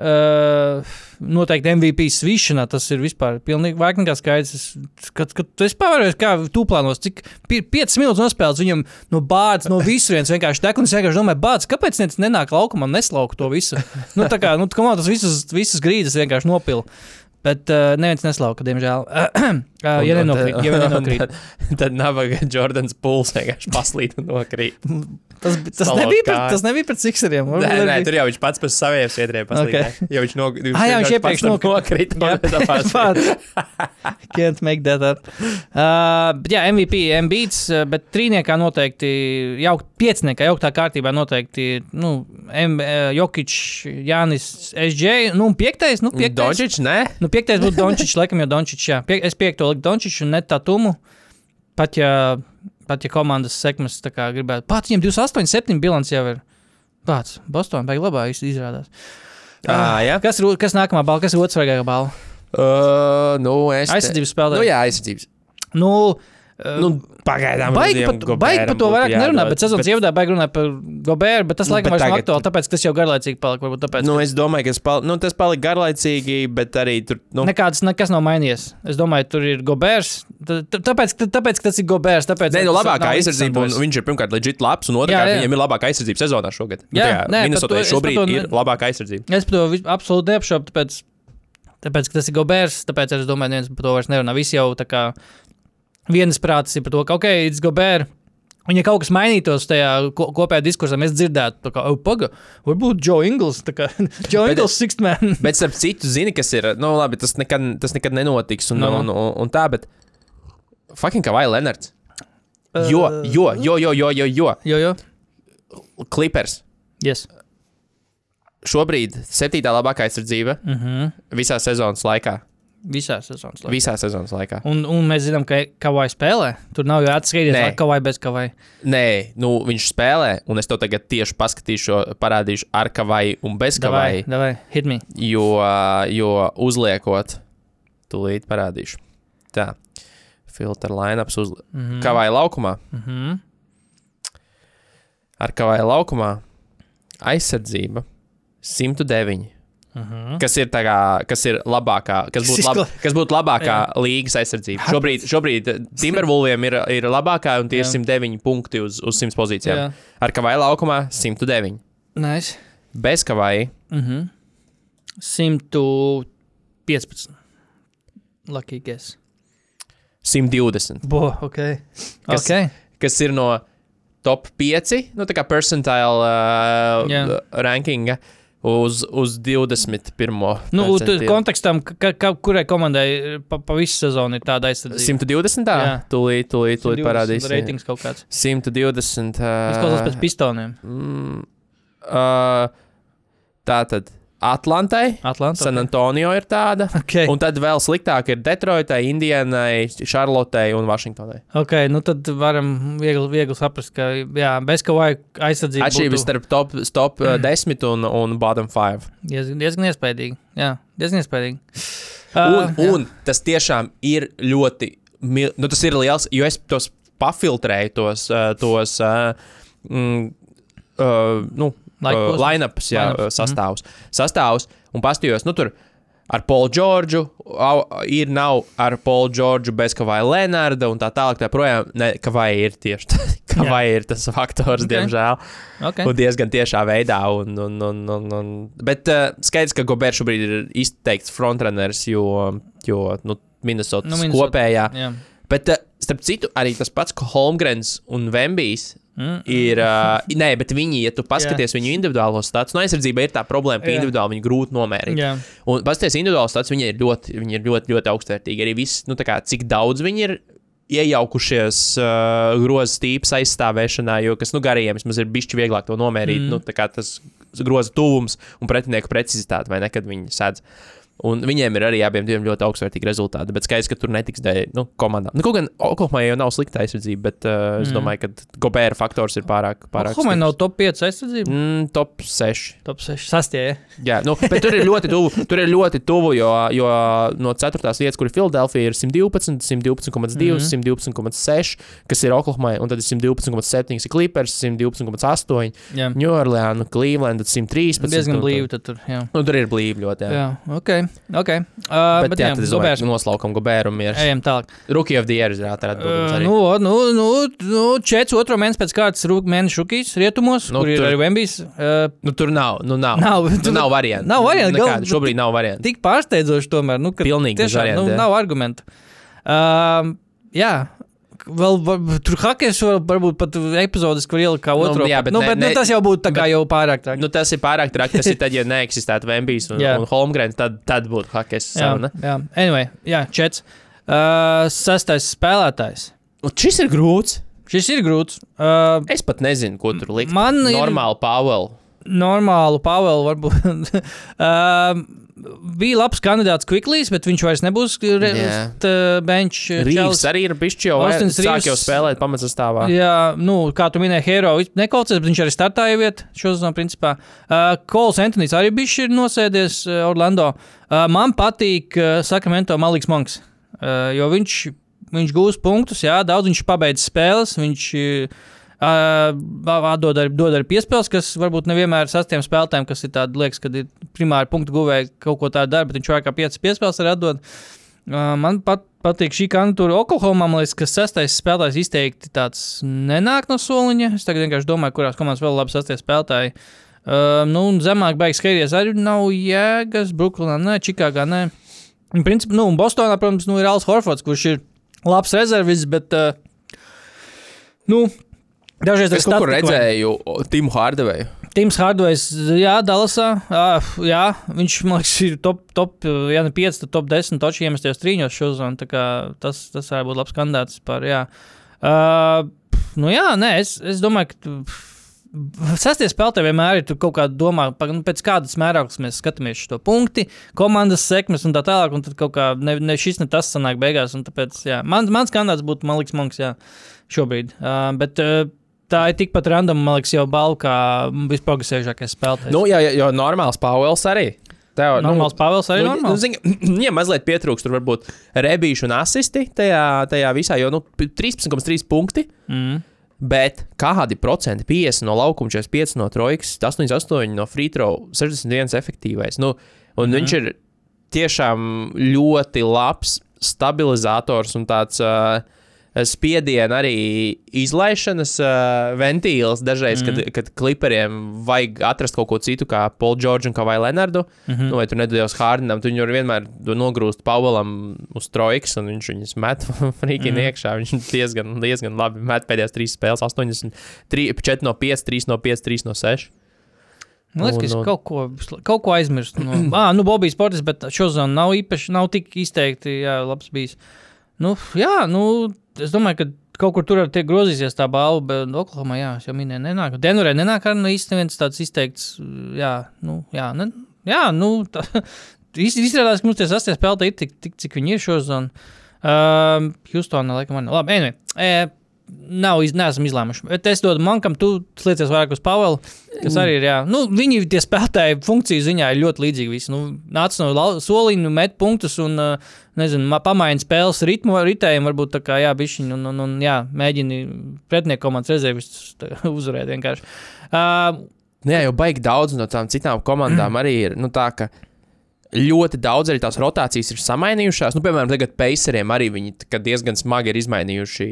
Uh, noteikti MVP svišanā tas ir vispār pilnīgi vairāk nekā skaidrs. Es- Kad, kad tu esi pavērojis, kā tu plānos, cik 5 minūtes nospēlēts viņam no bādas, no visurienes vienkārši tek, un es vienkārši domāju, bādas, kāpēc nenāk laukumā un neslauka to visu? Nu, tā kā, nu, komanda tas visus, visus grīdas vienkārši nopila. Bet uh, neviens neslauka, diemžēl. uh, ja Un- un nenokrīt, ja nenokrīt. Tad, tad nabaga Jordans Pūls vienkārši paslīd un nokrīt. Tas, tas, Salauzt nebija pret, tas nebija pret Sixeriem. Nē, nē, tur jau viņš pats par saviem sviedriem paslīd. Okay. Jo viņš, no, viņš, Ah, jā, viņš iepriekš pats. Can't make that up. Uh, jā, MVP, MBīts, bet trīniekā noteikti, jau pieciniekā, jauktā kārtībā noteikti, nu, M, uh, Jokic, Jānis, SJ, nu, piektais, nu, piektais. Dončič, nē? Nu, piektais būtu Dončits, laikam, jau Dončits. Jā. Pie, es piekto liku Dončiču un net tā tumu. Pat ja, pat ja komandas sekmes gribētu. Pat viņam 28, 7 bilants jau ir. Pats, Bostonā beigas labā iz- izrādās. Ā, jā. Kas, kas nākamā balva? Kas ir otrs svarīgākā balva? Uh, nu, es. te- Aizsardzības spēlē. Nu, jā, aizsardzības. Nu, Nu, pagaidām. Baigi par, baigi par to vairāk nerunā, bet sezonas ievadā baigi runāt par Goberu, bet tas Nu, laikam bet vairs nav aktuāli, tāpēc, ka tas jau garlaicīgi palika. Varbūt tāpēc, Nu, ka es domāju, ka pal nu, tas palika garlaicīgi, bet arī tur. Nu, nekāds nekas nav mainījies. Es domāju, tur ir Gobers. tā- tā- Tāpēc, ka- tāpēc ka tas ir Gobers. Tāpēc, Nē, nu, labākā aizsardzība, un viņš ir pirmkārt legit labs, un otrkārt viņam ir labākā aizsardzība sezonā šogad. Jā, Minnesotā šobrīd ir labākā aizsardzība. Es par to absolūti neapšaubu, tāpēc, tāpēc, ka tas ir Gobers. Tāpēc es domāju, neviens par to vairs nerunā. Visi jau tā kā vienas prātas ir par to, ka, ok, it's Gobers. Un, ja kaut kas mainītos tajā ko, kopējā diskursā, mēs dzirdētu, kā, oh, paga, varbūt Joe Ingles, tā kā Joe Bet- Ingles, Sixth Man. Bet, starp citu, zini, kas ir. Nu, labi, tas nekad, tas nekad nenotiks, un, Nu, un, un, un tā, bet. Fucking kā vai Lenards. Jo, jo, jo, jo, jo, jo, jo. Jo, jo. Clippers. Yes. Šobrīd septītā labākā aizsardzība Mm -hmm. visā sezonas laikā. Visā sezonas laikā. Visā sezonas laikā. Un, un mēs zinām, ka Kavai spēlē. Tur nav jau atskaitīts, Nē. vai Kavai bez Kavai. Nē, nu, viņš spēlē, un es tev tagad tieši paskatīšu, parādīšu ar kavai un bez Davai, kavai. davai, hit me. Jo, jo uzliekot, tūlīt parādīšu. Tā, filtra lineups uz Mm -hmm. kavai laukumā. Mm -hmm. Ar kavai laukumā aizsardzība 109. Mm -hmm. Kas ir, tā kā, kas ir labākā, kas būtu, lab, kas būtu labākā līnijas aizsardzība? Šobrīd, šobrīd Timberwolviem ir, ir labākā, un tie ir Jā. 109 punkti uz, uz 100 pozīcijām. Jā. Ar kavai laukumā 109. Nice. Bez kavai Mm -hmm. 115. Lucky guess. 120. Bo, ok. Kas- okay. Kas ir no top 5, nu tā kā percentile uh, Jā. rankinga uz, uz 21. Nu, tur kontekstam, ka, ka, kurai komandai pa, pa visu sezonu ir tāda aizsardzība. 120. Jā. Tūlīt, tūlīt, tūlīt 120 parādīs. Ratings kaut kāds. 120. Izklausās Uh, pēc pistoniem. mm, uh, tā tad Atlantai, Atlantā. San Antonio ir tāda. Okay. Un tad vēl sliktāk ir Detroitai, Indianai, Šarlotei un Vašingtonai. ok, nu tad varam viegli, viegli saprast, ka jā, bez Kavai aizsardzība Atšķirības būtu starp top, top uh, 10 un, un bottom 5. diezgan, diezgan iespaidīgi. Jā, diezgan iespaidīgi. Un, Uh, jā. un tas tiešām ir ļoti, nu, tas ir liels, jo es tos pafiltrēju, tos, uh, tos uh, mm, uh, nu, uh, line-ups, jā, Line-ups, uh, sastāvus. Sastāvus un pastījos, nu, tur ar Džordžu, au, ir nav ar Paulu Džordžu bez Kavai Lenarda un tā tālāk. Tā projām, ne, Kavai ir tieši tā, Kavai ir tas faktors, Ok. okay. diemžēl. okay. Un diezgan tiešā veidā. Un, un, un, un, un, bet uh, skaidrs, ka Gobērs šobrīd ir izteikts frontrunners, jo, jo nu, Minnesotas Nu, nu, Minnesota. kopējā. Jā. Bet, uh, starp citu, arī tas pats Holmgrens un Vembijs Mm. ir. Uh, nē, bet viņi, ja tu paskaties viņu individuālo stāstu, no aizsardzība ir tā problēma, ka Jā. individuāli viņu grūti nomērīt. Jā. Un paskaties, individuāli stāsts viņi ir ļoti, viņi ir ļoti, ļoti augstvērtīgi. Arī viss, nu, kā, cik daudz viņi ir iejaukušies uh, grozas tīpas aizstāvēšanā, jo kas nu, garajiem vismaz ir bijis vieglāk to nomērīt. Mm. Nu, tā kā tas groza tuvums un pretinieku precizitāte, vai ne, kad viņi sēdz. Un viņiem ir arī abiem diviem ļoti augstvērtīgi rezultāti. Bet skaidrs, ka tur netiks dēļ nu, komandām. Nu, kaut gan Oklahomā jau nav slikta aizsardzība, bet uh, es Mm. domāju, ka Gobēra faktors ir pārāk. pārāk stiprs. nav top 5 aizsardzība. Mm, top 6. Top 6. Sastie. Ja? Jā, nu, bet tur ir ļoti tuvu. Tur ir ļoti tuvu, jo, jo no 4. vietas, kur ir Filadelfija, ir 112, 112,2, Mhm. 112,6, kas ir Oklahomai, un tad ir 112,7, ir Clippers, 112,8, Jā. New Orleans, Cleveland, 113. Diezgan blīvi tad tur. Jā. Nu, tur ir blīvi ļoti. Jā. Jā, ok. Okay. Uh, Bet, bet, jā, jā, domāju, noslaukam Gobēru un mieru. Ejam tālāk. Rookie of the Year ir atradums. Uh, nu, nu, nu, nu, četrs otro mēnesi pēc kārtas rūk mēneša šukīs rietumos, Nu, kur ir tur- arī Vembijs. Uh, Nu, tur nav. Nu, nav. Nav, Nu, tur- nav variantu. nav variantu, gal-. Šobrīd nav variantu. tik pārsteidzoši tomēr, nu, ka Pilnīgi tiešām, variantu, nu, nav argumentu. Uh, jā. Vēl, var, tur hakers var, varbūt pat epizodes, kur ielikt kā Nu, otro. jā, bet nu, ne- bet, ne- nu, tas jau būtu tā kā jau pārāk traki. Nu, tas ir pārāk traki. Tas ir tad, ja neeksistētu Vembijs un, un Holmgrens, tad, tad būtu Hakes jā, saruna. jā, anyway, jā, čets. Uh, sastais spēlētājs. Un šis ir grūts. Šis ir grūts. Uh, Es pat nezinu, ko tur likt. Man ir- normāli Pāvelu. normālu Pāvelu varbūt. um, bija labs kandidāts Quicklies, bet viņš vairs nebūs Jā. bench. Rīvs arī ir bijis jau Austins sāk Reeves- jau spēlēt pamatsastāvā. Jā, nu, kā tu minēji, Hero nekalcies, bet viņš arī startāja vietā šo sezonu, principā. Uh, Kols Antonijs arī bija nosēdies uh, Orlando. Uh, man patīk uh, Sakramento Maliks Monks, uh, jo viņš, viņš gūs punktus, jā, daudz viņš pabeidz spēles, viņš uh, dod arī, dod arī piespēles, kas varbūt nevienmēr ir sastiem spēlētājiem, kas ir tādi, liekas, kad ir primāri punktu guvēji kaut ko tādu dara, bet viņš vairāk kā 5 piespēles arī atdod. Uh, man pat, patīk šī kandidatūra Oklahomā. Man liekas, ka sastais spēlētājs izteikti tāds nenāk no soliņa. Es tagad vienkārši domāju, kurās komandās vēl labi sastie spēlētāji. Uh, nu, zemāk beigas skaties arī nav jēgas. Brooklynā, nē, Čikāgā, nē. Principā, nu, Bostonā, protams, nu, ir Alans Horfords, kurš ir labs rezervis, bet, uh, nu, dažreiz Es kaut kur redzēju Timu Hārdeveju. Tims Hardvejs, jā, Dallasā. Uh, jā, viņš man liekas, ir top, top ja ne 5, tad top 10 toču iemestajos trīņos šodien. Tas, tas varētu būt labs kandidāts par, jā. Uh, nu jā, nē, es, es domāju, ka. Sasties spēlētāji vienmēr ir kaut kāda domā, pa- nu, pēc kādas mērauklas mēs skatāmies šo punktu, komandas sekmes un tā tālāk. Un tad kaut kā ne, ne šis, ne tas sanāk beigās. un Tāpēc, jā, man, mans kandidāts būtu Maliks Monks, jā, šobrīd. Uh, bet uh, tā ir tikpat random, man liekas, jau balva kā visprogresīvākais spēlētājs. Nu, jā, jā, jo normāls Pāvels arī. Tev, Normāls Pāvils arī nu, normāls. Nu, zini, viņam mazliet pietrūkst, tur varbūt rebīšu un asisti tajā, tajā visā, jo nu, 13,3 punkti. Mm. Bet kādi procenti? 50 no laukuma, 45 no trojkas, 88 no free throw, 61 efektīvais. Nu, un mm. viņš ir tiešām ļoti labs stabilizators un tāds uh, spiediena arī izlaišanas uh, ventīls. Dažreiz, mm. kad, kad kliperiem vajag atrast kaut ko citu, kā Paul George un kā vai Leonardu, mm -hmm. nu, vai tur nedodies Hārdinam, viņi var vienmēr nogrūst Paulam uz trojkas, un viņš viņus met frīkīgi mm. iekšā. Viņš diezgan, diezgan labi met pēdējās trīs spēles, 83, 4 no 5, 3 no 5, 3 no 6. Man liekas, ka es kaut ko, kaut ko aizmirstu. No, ah, nu, Bobijs Portis, bet šo zonu nav īpaši, nav tik izteikti, jā, labs bijis. Nu, jā, nu, es domāju, ka kaut kur tur arī grozīsies tā balva, bet Oklahomā, jā, jau minēju, nenāk. Denverē nenāk arī nu, īsti viens tāds izteikts, jā, nu, jā, ne, jā, nu, tā, izrādās, ka mums tie sastie spēlētāji ir tik, tik, cik viņi ir šo zonu. Um, Houstonā, laikam, man labi, anyway. E, Nav iz, neesam izlēmuši. Bet es dodu mankam, tu sliecies vairāk uz Pāvelu, kas arī ir. Jā. Nu, viņi tie spēlētāji funkciju ziņā ir ļoti līdzīgi. Visi. Nu, nāc no soliņa, met punktus un nezinu, ma- pamaina spēles ritmu, ritējumu, varbūt tā kā jā, bišķiņu, un, un, un jā, mēģini pretinieku komandas rezervistus uzvarēt vienkārši. Uh, Nē, jau baigi daudz no tām citām komandām arī ir. Nu, tā, ka ļoti daudz arī tās rotācijas ir samainījušās. Nu, piemēram, tagad Paceriem arī viņi diezgan smagi ir izmainījuši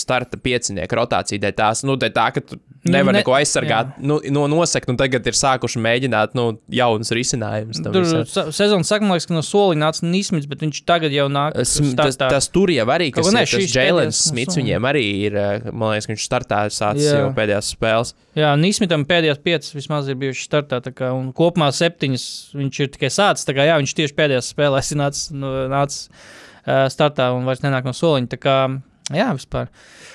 starta piecinieku rotāciju. Dēļ tās, nu, dēļ tā, ka tu nevar Ne- ne, neko aizsargāt, nu, no nosakt, un tagad ir sākuši mēģināt nu, jaunus risinājumus. Tur sezonas sākumā liekas, ka no soliņa nāca Nīsmits, bet viņš tagad jau nāk. Es- Tas, startā. tas tur jau arī, kas ne, ir Jēlens Smits, nu, viņiem arī ir, eh, man liekas, ka viņš startā sācis Jā. jau pēdējās spēles. Jā, Nīsmitam pēdējās piecas vismaz ir bijušas startā, tā kā, un kopumā septiņas viņš ir tikai sācis. Kā, jā, viņš tieši pēdējās spēlēs ir nācis, nu, uh, startā un vairs nenāk no soliņa. Tā kā, jā, vispār.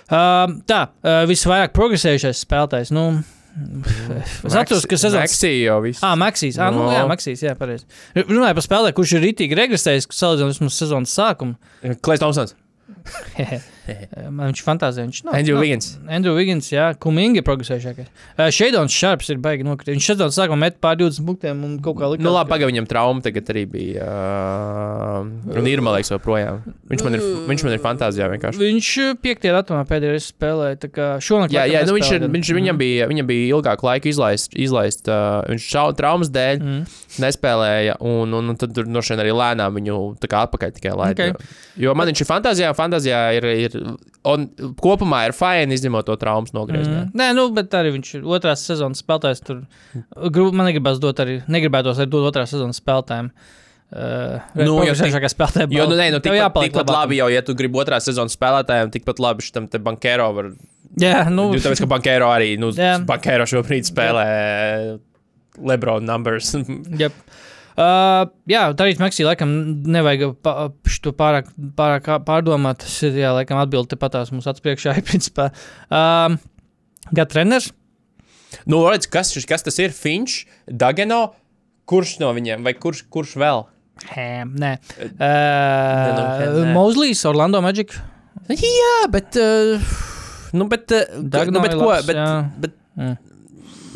Uh, tā, uh, visvairāk progresējušais spēlētājs. Nu, es atceros, ka sezonas. Maksī jau viss. Ah, Maksīs. Ah, nu, No. jā, Maksīs. Jā, pareizi. Runāju par spēlē, kurš ir rītīgi regresējis, salīdzinot vismaz sezonas sākumu. Klais Tomsons, viņš fantāzē. Viņš nav. Andrew nav- Wiggins. Andrew Wiggins, jā, Kuminga ir progresējušākais. Uh, Šeidons Šarps ir baigi nokritis. Viņš sezonas sākumā met pār 20 punktiem un kaut kā likās. Nu, labi, pagaidi, viņam trauma tagad arī bija. Uh, un ir, man liekas, joprojām. Viņš man ir, viņš man ir fantāzijā vienkārši. Viņš uh, piektajā datumā pēdējo reizi spēlēja. tā kā Šonakt Jā, jā nu viņš, ir, viņš viņam, bija, viņam bija ilgāku laiku izlaist, izlaist uh, viņš šau, traumas dēļ Mm. nespēlēja, un, un, un tad tur no šiem arī lēnām viņu tā kā atpakaļ tikai laida. Ok. Jo, jo man viņš ir fantāzijā, fantāzijā ir, ir un kopumā ir fajn izņemot to traumas nogriezienā. Mm. Nē, nu, bet arī viņš ir otrās sezonas spēlētājs. Tur Gru- man negribas dot arī, negribētos arī dot otrās sezonas spēlētājiem. Uh, Nu, jo progresējušākā spēlētāja. Jo, nu, nē, nu, tikpat, jāpaliek tikpat labi jau, ja tu gribi otrā sezonas spēlētājiem, tikpat labi šitam te bankēro var. Jā, nu, Nu, tāpēc, ka bankēro arī, nu, Jā. bankēro šobrīd spēlē Lebron numbers. Yep. Uh, jā, Darīt Meksiju laikam nevajag šo pārāk, pārāk pārdomāt. Tas ir, jā, laikam atbildi patās mums atspriekšā, ir principā. Um, Gan treneris? nu, redz, kas, kas tas ir? Finch, Dageno, kurš no viņiem, vai kurš, kurš vēl? Hē, nē. nu, Uh, nē. Mozlijs, Orlando Magic. Jā, bet. Uh, nu, bet, uh, Dagno nu, bet ko? Bet, jā. bet, Mm.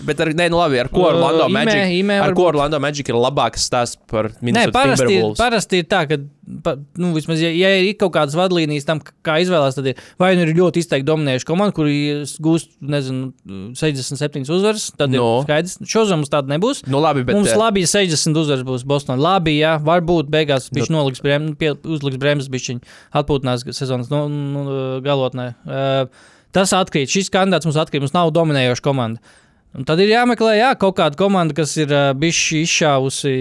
Bet ar, nē, nu labi, ar ko Uh, Orlando Ime- Magic? Ime Ar varbūt. ko Orlando Magic ir labāks stāsts par Nē, Minnesota parasti ir, Timberwolves? parasti ir tā, ka, pa, nu, vismaz, ja, ja ir kaut kādas vadlīnijas tam, kā izvēlēties, tad ir vai nu ir ļoti izteikti dominējuši komanda, kur gūst, nezinu, 67 uzvaras, tad No. ir skaidrs. Šodien mums tāda nebūs. Nu, labi, bet. Mums uh, labi, ja 60 uzvaras būs Bostonā. Labi, jā, varbūt beigās viņš noliks brēm, pie, uzliks brēmas, bišķiņ atpūtinās sezonas nu, nu, galotnē. Uh, tas atkrīt. Šis kandidāts mums atkrīt. Mums nav dominējoša komanda. Un tad ir jāmeklē jā, kaut kāda komanda, kas ir uh, bijusi izšāvusi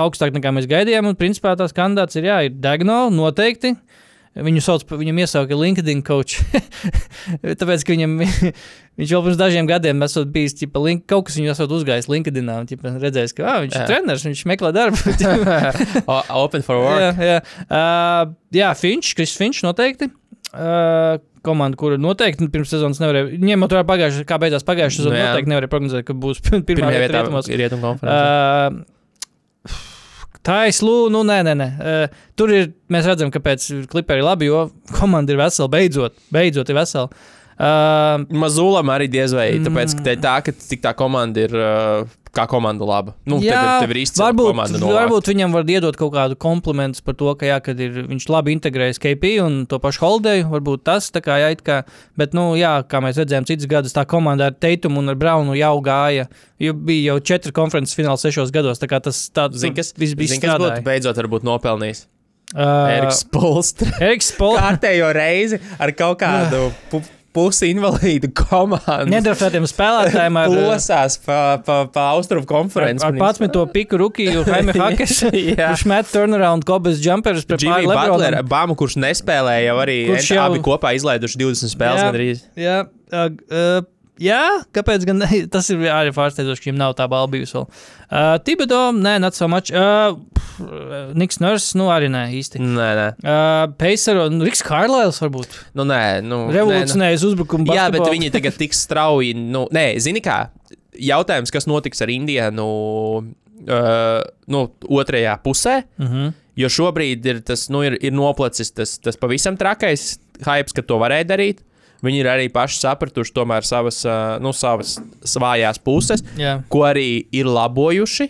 augstāk nekā mēs gaidījām. Un, principā, tās kandidāts ir, jā, ir Dagno noteikti. Viņu sauc par viņam iesauka LinkedIn coach. Tāpēc, ka viņam, viņš jau pirms dažiem gadiem esot bijis, ķipa, link, kaut kas viņu esot uzgājis LinkedIn, un ķipa, redzējis, ka ah, viņš ir treneris, viņš meklē darbu. Open for work. jā, jā. Uh, jā Finč, Kris Finč noteikti. Uh, komanda, kura noteikti nu, pirms sezonas nevarēja, ņemot vērā pagājušā, kā beidzās pagājušā sezona, Nu, jā. noteikti nevarēja prognozēt, ka būs pirmā Pirmā vieta rietumos. konferences. Uh, Taislū, nu nē, nē, nē. Uh, tur ir, mēs redzam, ka pēc klipā ir labi, jo komanda ir vesela, beidzot, beidzot ir vesela. Uh, Mazulam arī diez vai, Mm. tāpēc, ka te tā, ka tik tā komanda ir, uh, kā komanda laba. Nu, Jā, tev, ir- tev ir izcila varbūt, komanda. no varbūt viņam var iedot kaut kādu komplimentu par to, ka jā, kad ir, viņš labi integrējis KP un to pašu Holdeju. Varbūt tas tā kā, jā, it kā, bet, nu, jā, kā mēs redzējām, citas gadus tā komanda ar Teitumu un ar Braunu jau gāja. Jo bija jau četri konferences fināli sešos gados. Tā kā tas tāds kas, viss bija zini, kas būtu strādājis. beidzot varbūt nopelnījis? Uh, Eriks Polstra. Eriks Pols. Kārtējo reizi ar kaut kādu pu pusi invalīdu komandu. Nedraftētiem spēlētājiem ar, Plosās pa, pa, pa austrumu ar, konferenci. ar 11. piku rukiju Jaime Hakes. Kurš met turnaround kobas jumperus pret Jimmy Butler. Bāmu, kurš nespēlēja, jau arī Kurš jau- abi kopā izlaiduši 20 spēles Jā. gandrīz. Jā, uh, uh, jā, kāpēc gan ne? Tas ir arī pārsteidzoši, ka viņam nav tā balva bijusi vēl. Uh, Tibeto, nē, not so much. Uh, Niks Nurs, nu arī nē, īsti. Nē, nē. Uh, Pacer un Riks Kārlēls varbūt. Nu, nē, nu, nē, nu. Revolucionējis uzbrukumu. Jā, bet basketbolu. viņi tagad tik strauji. Nu, nē, zini kā? Jautājums, kas notiks ar Indiānu uh, nu, otrajā pusē? Mhm. Jo šobrīd ir tas, nu, ir, ir noplacis tas, tas pavisam trakais hype, ka to varēja darīt. Viņi ir arī paši sapratuši savas, nu, savas svājās puses, Jā. ko arī ir labojuši.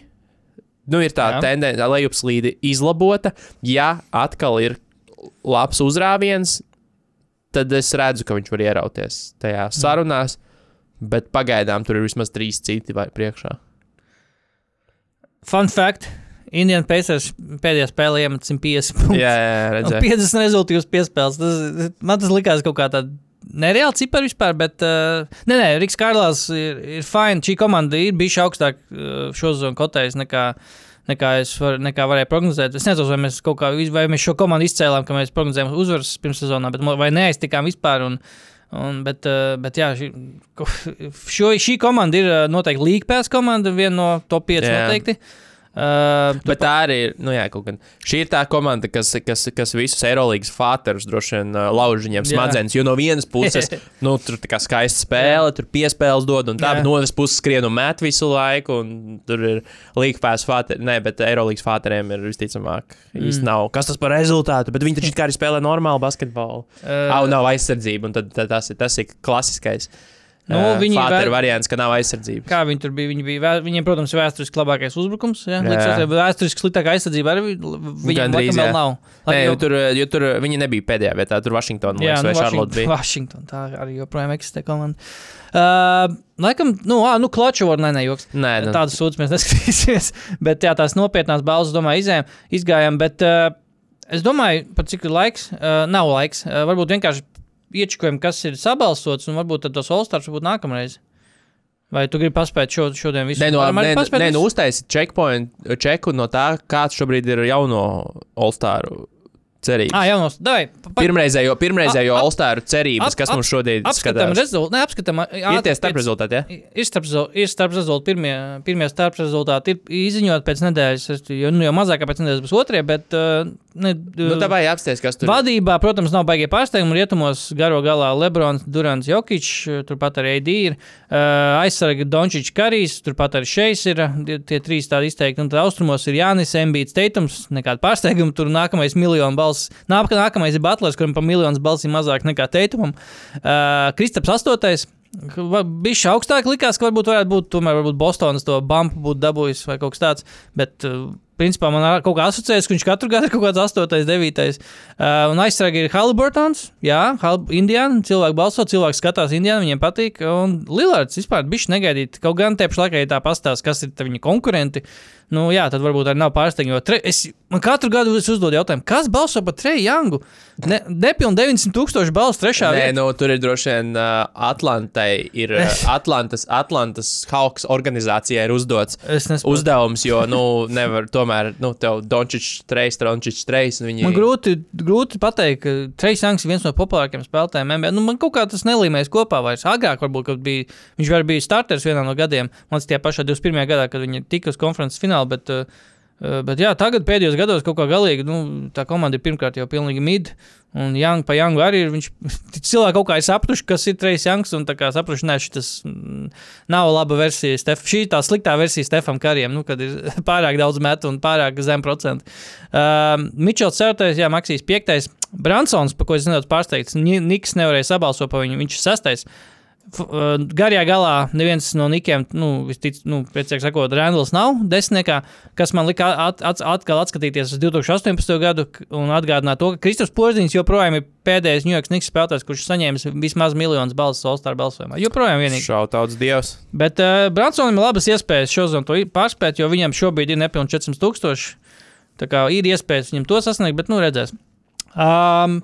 Nu, ir tā tendence, lejupslīde izlabota. Ja atkal ir labs uzrāviens, tad es redzu, ka viņš var ierauties tajā sarunās. Bet pagaidām tur ir vismaz trīs citi priekšā. Fun fact. Indiana Pacers pēdējā spēlē iemet 150 punktus. Jā, jā, jā redzēju. 50 rezultātus piespēles. Tas, man tas likās kaut kā tāda nereāla cipara vispār, bet. Uh, nē, nē, Riks Kārlās ir, ir fine. Šī komanda ir bijusi augstāk uh, šo zonu kotējas nekā. Nekā es var, nekā varēju prognozēt. Es nezinu, vai mēs, kaut kā, vai mēs šo komandu izcēlām, ka mēs prognozējām uzvaras pirms mo- vai neaiztikām vispār. Un, un, bet, uh, bet jā, šī, šo, šī komanda ir noteikti līgpēs komanda, viena no top 5 Jā. noteikti. Uh, Bet tā arī ir. Nu, jā, kaut gan. Šī ir tā komanda, kas, kas, kas visus Eirolandes fāterus droši vien uh, lauž viņiem Jā. smadzenes. Jo no vienas puses, nu, tur kā skaista spēle, tur piespēles dod, un tā, Jā. bet no otras puses skrien un met visu laiku, un tur ir līgpēs fāteri. Nē, bet Eirolandes fāteriem ir visticamāk īsti Mm. nav. Kas tas par rezultātu? Bet viņi taču kā arī spēlē normālu basketbolu. uh, Au, nav aizsardzība, un tad, tad tas, ir, tas ir klasiskais. Nu, uh, viņi fāteru vēl- variants, ka nav aizsardzības. Kā viņi tur bija? Viņi bija viņiem, protams, ir vēsturiski labākais uzbrukums. Jā, Jā. jā. vēsturiski sliktākā aizsardzība arī vi- viņiem jā. vēl nav. Nē, Lai- jo tur, jo tur viņi nebija pēdējā vietā, tur Vašingtonā jā, nu, vai Washington, bija. Washington, tā arī joprojām eksistē komanda. Uh, laikam, nu, ā, nu klaču var nenejoks. Nē, nu, Tādas sūdzes mēs neskatīsimies. Bet jā, tās nopietnās balvas, domāju, izējām, izgājām. Bet uh, es domāju, par cik ir laiks, uh, nav laiks. Uh, varbūt vienkārši iečukojam, kas ir sabalsots, un varbūt tad tos Olstars būtu nākamreiz. Vai tu gribi paspēt šo, šodien visu? Nē, no, nē, nē, nu visu? uztaisīt checkpoint, čeku no tā, kāds šobrīd ir jauno All-Staru cerības. Ah, jā, nos, davai. Pa, pa, Pirmreizējo, pirmreizējo All-Staru cerības, ap- kas mums šodien apskatām skatās. rezultātu. Apskatām. Ir tie starp rezultāti, ja? Ir starp, ir starp rezultāti, pirmie, pirmie starp rezultāti ir izziņot pēc nedēļas, jo, nu, jau mazāk pēc nedēļas būs otrie, bet uh, ne, Nu, tā vajag apstāties, kas tur ir. Vadībā, protams, nav baigie pārsteigumi. Rietumos garo galā Lebrons, Durants, Jokic, turpat arī AD ir. Uh, aizsarga Dončičs, Karijs, turpat arī Šeis ir. Tie trīs tādi izteikti. Un tad austrumos ir Jānis, Embīts, Teitums. Nekāda pārsteiguma. Tur nākamais miljonu balss. Nāk, nākamais ir Butlers, kuram pa miljonus balsīm mazāk nekā Teitumam. Kristaps 8. Bija augstāk, likās, ka varbūt varētu būt, tomēr varbūt Bostonas to bumpu būtu dabūjis vai kaut kas tāds. Bet, principā, man kaut kā asociējas, ka viņš katru gadu ir kaut kāds 8, 9. Uh, un aizsargi ir Haliburtons. Jā, Hal Indiāna. Cilvēki balso, cilvēki skatās Indiānu, viņiem patīk. Un Lillards vispār bija negaidīt. Kaut gan te pašlaik, tā pastāsta, kas ir viņa konkurenti. Nu, jā, tad varbūt arī nav es, man katru gadu es uzdodu jautājumu, kas balso par Treju Jangu? Ne, Nepilnīgi 900 tūkstoši balsu trešā Nē, vietā. nu, tur ir droši vien uh, Atlantai, ir uh, Atlantas, Atlantas Hawks organizācijai ir uzdots uzdevums, jo, nu, nevar tomēr, nu, tev Dončičs treis, Dončičs treis, un viņi... Man grūti, grūti pateikt, ka Trejs Janks ir viens no populārākajiem spēlētājiem. NBA. Nu, man kaut kā tas nelīmēs kopā vairs. Agrāk varbūt kad bija, viņš var bija starters vienā no gadiem. Man liekas, tie pašā 21. gadā, kad viņi tika uz konferences fināla. Bet, uh, uh, bet jā, tagad pēdējos gados kaut kā galīgi nu, tā komanda ir pirmkārt jau pilnīgi mid. Un Young, pa Youngu arī ir. Viņš cilvēki kaut kā ir sapratuši, kas ir Trejs Janks. Un tā kā sapratuši, ka tas mm, nav laba versija. Stef, šī ir tā sliktā versija Stefam Karijam, nu, kad ir pārāk daudz metu un pārāk zem procentu. Uh, Mičels 4. Jā, Maksīs 5. Bransons, par ko es nedaudz pārsteigts. Ni- Niks nevarēja sabalsot par viņu, viņš ir 6. Uh, garajā galā neviens no Nikiem, nu, vistic, nu precīzāk sakot, Randalls nav desmitniekā, kas man lika at, at, atkal atskatīties uz 2018. gadu un atgādināt to, ka Kristofers Porziņš joprojām ir pēdējais New York Knicks spēlētājs, kurš saņēmis vismaz miljonus balsu All-Star balsojumā. Joprojām vienīgais. Šautauts dievs. Bet uh, Bransonam ir labas iespējas šo zonu pārspēt, jo viņam šobrīd ir nepilnīgi 400 tūkstoši. Tā kā ir iespējas viņam to sasniegt, bet nu redzēs. Um,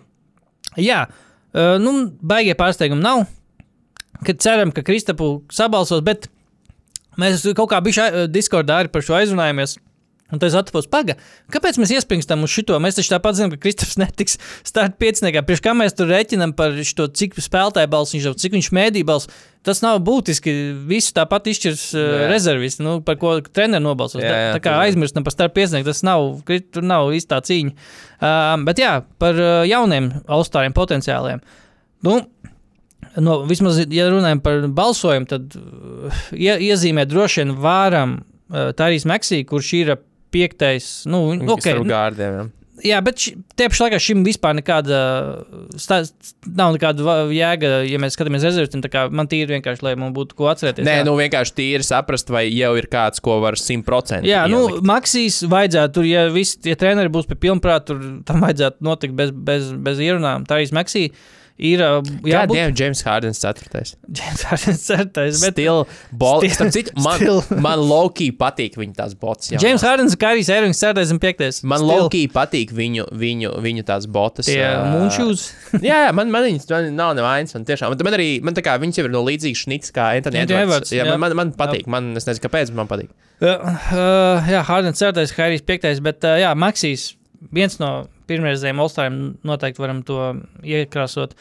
jā, uh, nu, baigie pārsteigumi nav. Kad ceram, ka Kristapu sabalsos, bet mēs kaut kā bijām Discordā arī par šo aizrunājamies. Un tas atpūs paga. Kāpēc mēs iespringstam uz šo? Mēs taču tāpat zinām, ka Kristofers netiks starta pieciniekā. Priekš kā mēs tur rēķinām par šo, cik spēlētāju balss viņš ir, cik viņš mēdī balss. Tas nav būtiski. Visu tāpat izšķirs uh, Jā. rezervisti, nu, par ko treneris nobalsos. Jā, Tā, jā, tā kā aizmirstam par starta piecinieki, tas nav, tur nav īstā cīņa. Um, bet jā, par uh, jauniem Austrāliem potenciāliem. Nu, No, vismaz, ja runājam par balsojumu, tad uh, ie, iezīmē droši vien vāram uh, Tārijas Meksiju, kurš ir piektais. Nu, okay, nu, gārdiem. jā. jā, bet te pašā laikā šim vispār nekāda, stā, nav nekāda jēga, ja mēs skatāmies rezervistiem. Man tīri vienkārši, lai man būtu ko atcerēties. Nē, jā. nu vienkārši tīri saprast, vai jau ir kāds, ko var 100%. Jā, nu, ielikt. Maksīs vajadzētu, tur, ja visi tie treneri būs pie pilnprāta, tur tam vajadzētu notikt bez, bez, bez ierunām. Tā arī Maksija ir uh, Jā, jābūt Dievs, James Hardens 4. James Hardens certais, bet Still, bol, Still- citu, man, still. man Loki patīk viņa tās botas. jaunās. James Hardens, kā arī Sērijas certais un piektais. Man Still Loki patīk viņu, viņu, viņu tās botas. Tie ā, mūčūs. jā, jā, man, man viņas man nav nevainas. Man tiešām, man, man arī, man tā kā viņas jau ir no līdzīgas šnits kā Anthony Edwards. Jā, jā. man, man, man patīk. Man, es nezinu, kāpēc, bet man patīk. Uh, uh, jā, Hardens certais, Hairijs piektais, bet uh, jā, Maksīs viens no pirmreizējiem Olstāriem noteikti varam to iekrāsot.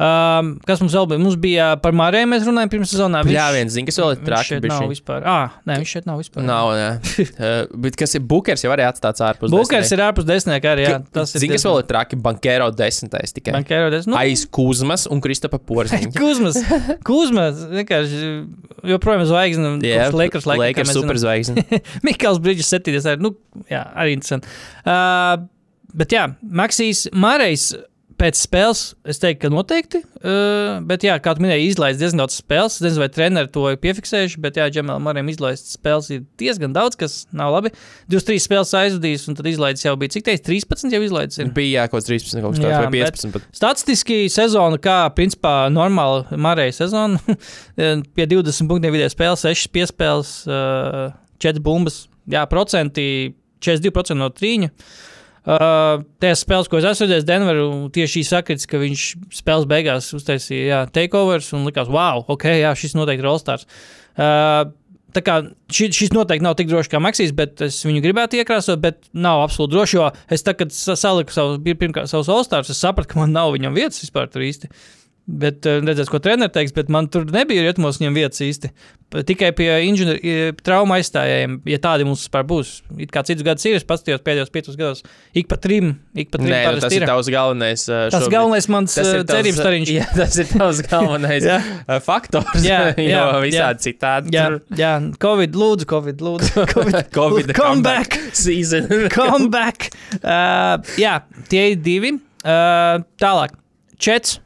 Um, kas mums vēl bija? Mums bija par Mārēju, mēs runājām pirms sezonā. Jā, viens zina, kas vēl ir viņš traki. šeit nav vispār. Ah, nē, viņš šeit nav vispār. Nav, jā. Uh, bet kas ir Bukers, jau arī atstāts ārpus. Bukers ir ārpus desmitnieka arī. Jā, tas ir. Zini, kas vēl ir traki? Bankero desmitais tikai. Bankēro desmit. Nu, Aiz Kuzmas un Kristapa Porziņa. Kuzmas, Kuzmas, vienkārši joprojām zvaigzne. Jā, Lakers, Lakers zinām. superzvaigzne. Mikls Brīdžs, 7. arī, nu, jā, arī interesanti. Uh, bet jā, Maksīs Mārējs pēc spēles, es teiktu, ka noteikti. Uh, bet, jā, kā tu minēji, izlaiž diezgan daudz spēles. Es nezinu, vai treneri to ir piefiksējuši, bet, jā, Džemēlam Mārējam izlaist spēles ir diezgan daudz, kas nav labi. 23 spēles aizvadījis, un tad izlaiž jau bija cik teiks, 13 jau izlaidis. ir? Bija jā, kaut kāds 13, kaut kas Jā, tāds, vai bet- 15. Bet... Statistiski sezona, kā principā normāla Marijas sezona, pie 20 punktiem vidēji spēles, 6 piespēles, 4 bumbas, jā, procenti, 42% no trīņa. Uh, Tajās spēlēs, ko es esmu redzējis, Denveru tieši šī sakrits, ka viņš spēles beigās uztaisīja jā, takeovers un likās, wow, ok, jā, šis noteikti ir All-Stars. Uh, Tā kā ši, šis noteikti nav tik drošs kā Maksīs, bet es viņu gribētu iekrāsot, bet nav absolūti drošs. Jo es tā, kad sa- saliku savus, pirmkārt, savus All-Stars, es sapratu, ka man nav viņam vietas vispār tur īsti. Bet uh, redzēs, ko treneris teiks, bet man tur nebija rietumos viņam vietas īsti. Tikai pie inženieru trauma aizstājējiem, ja tādi mums vispār būs. It kā citus gadus ir, es paskatījos pēdējos piecus gados, ik pa trim, ik pa trim. Nē, nu, tas ir tavs galvenais. Tas šobrīd. galvenais mans Tas ir uh, cerības stariņš. Jā, tas ir tavs galvenais Jā. faktors. Jā, jā, jā. visādi citādi. Jā, jā, Covid, lūdzu, Covid, lūdzu. Covid, Covid come back. season. Come back. Uh, jā, tie ir divi. Uh, tālāk, čets.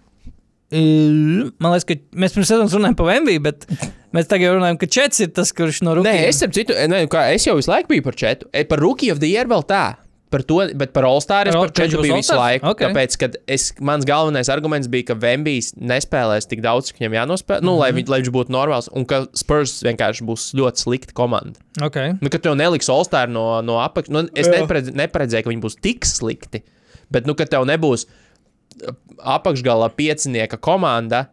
Man liekas, ka mēs pirms sezonas runājām par MV, bet mēs tagad jau runājam, ka čets ir tas, kurš no Nē, rūkām. es, citu, ne, kā, es jau visu laiku biju par četu. Par Rookie of the Year vēl tā. Par to, bet par All-Star es Par četu biju visu laiku. Ok. Tāpēc, kad es, mans galvenais arguments bija, ka Vembijs nespēlēs tik daudz, cik viņam jānospēlē, nu, Mhm. lai, viņ, lai viņš būtu normāls, un ka Spurs vienkārši būs ļoti slikta komanda. Okay. Nu, ka tev neliks All-Star no, no apakšas. Nu, es neparedz, neparedzēju, ka viņi būs tik slikti. Bet, nu, ka tev nebūs uh, apakšgala piecinieka komanda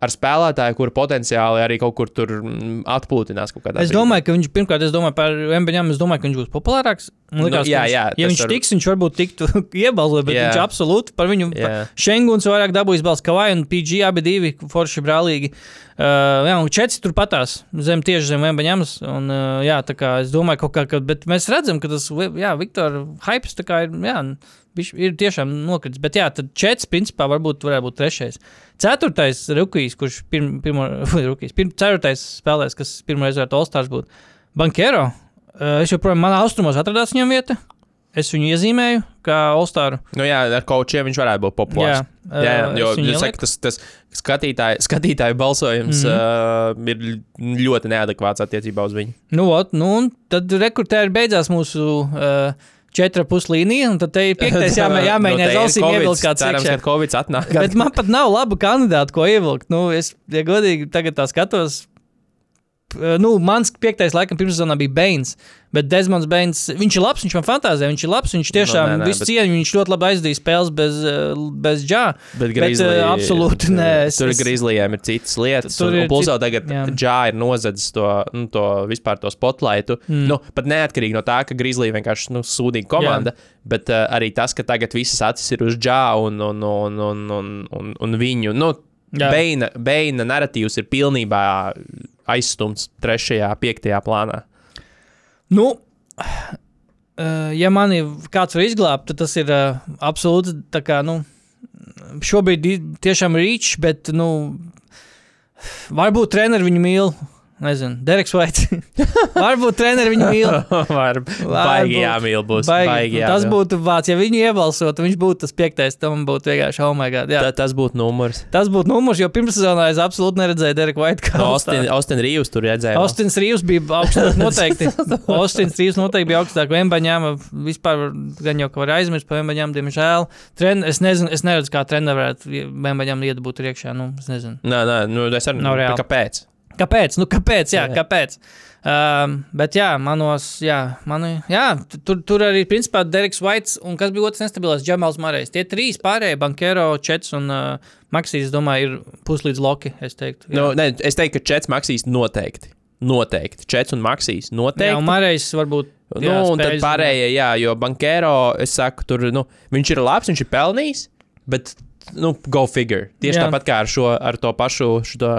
ar spēlētāju, kur potenciāli arī kaut kur tur mm, atpūtinās Es domāju, ka viņš pirmkārt, es domāju par MBņām, es domāju, ka viņš būs populārāks. Man Nu, Likās, jā, ka viņš, jā, ja viņš var- tiks, viņš varbūt tiktu iebalsot, bet Jā. viņš absolūti par viņu. Šenguns vairāk dabūjis balss, kā vai un PG abi divi forši brālīgi. Uh, jā, un četri tur patās zem tieši zem MBņams. Un, uh, jā, tā kā es domāju, kaut kā, ka, bet mēs redzam, ka tas, jā, Viktor, hypes tā kā ir, jā, bišķi ir tiešām nokritis. Bet jā, tad četrs principā varbūt varētu būt trešais. Ceturtais rukijs, kurš pirm, pirmo, rukijs, pirm, ceturtais spēlēs, kas pirmoreiz varētu All-Stars būt. Bankero. Uh, es joprojām manā austrumos atradās viņam vieta. Es viņu iezīmēju kā All-Staru. Nu, jā, ar kočiem viņš varētu būt populārs. Jā, Jā, jā, uh, jo jūs sakat, tas, tas skatītāju, skatītāju balsojums mm -hmm. uh, ir ļoti neadekvāts attiecībā uz viņu. Nu, ot, nu, un tad rekrutēri beidzās mūsu uh, četra puslīnija, un tad te ir piektais jāmē, jāmēģina aiz ausīm ievilkt kāds Cerams, iekšā. ka Covid atnāk. Bet man pat nav labu kandidātu, ko ievilkt. Nu, es, ja godīgi, tagad tā skatos. P- Nu, mans piektais, laikam, pirmsezonā bija Bains. Bet Desmonds Bains, viņš ir labs, viņš man fantāzē, viņš ir labs, viņš tiešām Nu, nē, no, nē, visu bet- cieņu, viņš ļoti labi aizdīja spēles bez, uh, bez džā. Bet, Bet, Grizzly- eh, absolūti nē, es- Tur es- Grizzlyiem ir citas lietas. Tur un, un plus vēl tagad jā. Džā ir nozadzis to, nu, to vispār to spotlightu. Mm. Nu, pat neatkarīgi no tā, ka Grizzly vienkārši nu, sūdīga komanda, jā. bet uh, arī tas, ka tagad visas acis ir uz Džā un, un, un, un, un, un, un viņu. Nu. Beina, Beina narratīvs ir pilnībā aizstumts trešajā, piektajā plānā. Nu, uh, ja man ir kāds var izglābt, tad tas ir uh, absolūti tā kā, nu, šobrīd tiešām rīčs, bet, nu, varbūt treneri viņu mīl. Nezinu, Dereks Vaits. Varbūt treneri viņu mīl. Var, baigi jāmīl būs. Baigi. Baigi Tas jāmīl. būtu vārds, ja viņu iebalsotu, viņš būtu tas piektais. Tam būtu vienkārši, oh, my God. Jā. Ta, tas būtu numurs. Tas būtu numurs, jo pirmssezonā es absolūti neredzēju Dereku Vaitu kā Austin, Austin Rīvs tur redzēja. Austins Rīvs bija augstāk noteikti. Austins Rīvs noteikti bija augstāk. Vembaņām vispār gan jau, ka var aizmirst par Vembaņām, diemžēl. Tren, es nezinu, es neredzu, kā treneris varētu Vembaņām iedabūt iekšā. Nu, es nezinu. Nē, nē, nu, es arī Nav reāli. Kāpēc? Kāpēc? Nu, kāpēc? Jā, Jā. kāpēc? Um, bet, jā, manos, jā, mani, jā tur, tur arī, principā, Dereks Vaits un kas bija otrs nestabilais, Džamals Marējs. Tie trīs pārējie, Bankero, Čets un uh, Maksīs, domāju, ir puslīdz loki, es teiktu. Jā. Nu, ne, es teiktu, ka Čets Maksīs noteikti. Noteikti. Čets un Maksīs jā, noteikti. un Marējs varbūt. Nu, jā, un tad pārējie, jā, jo Bankero, es saku, tur, nu, viņš ir labs, viņš ir pelnījis, bet, nu, go figure. Tieši Jā. jā. tāpat kā ar, šo, ar to pašu šo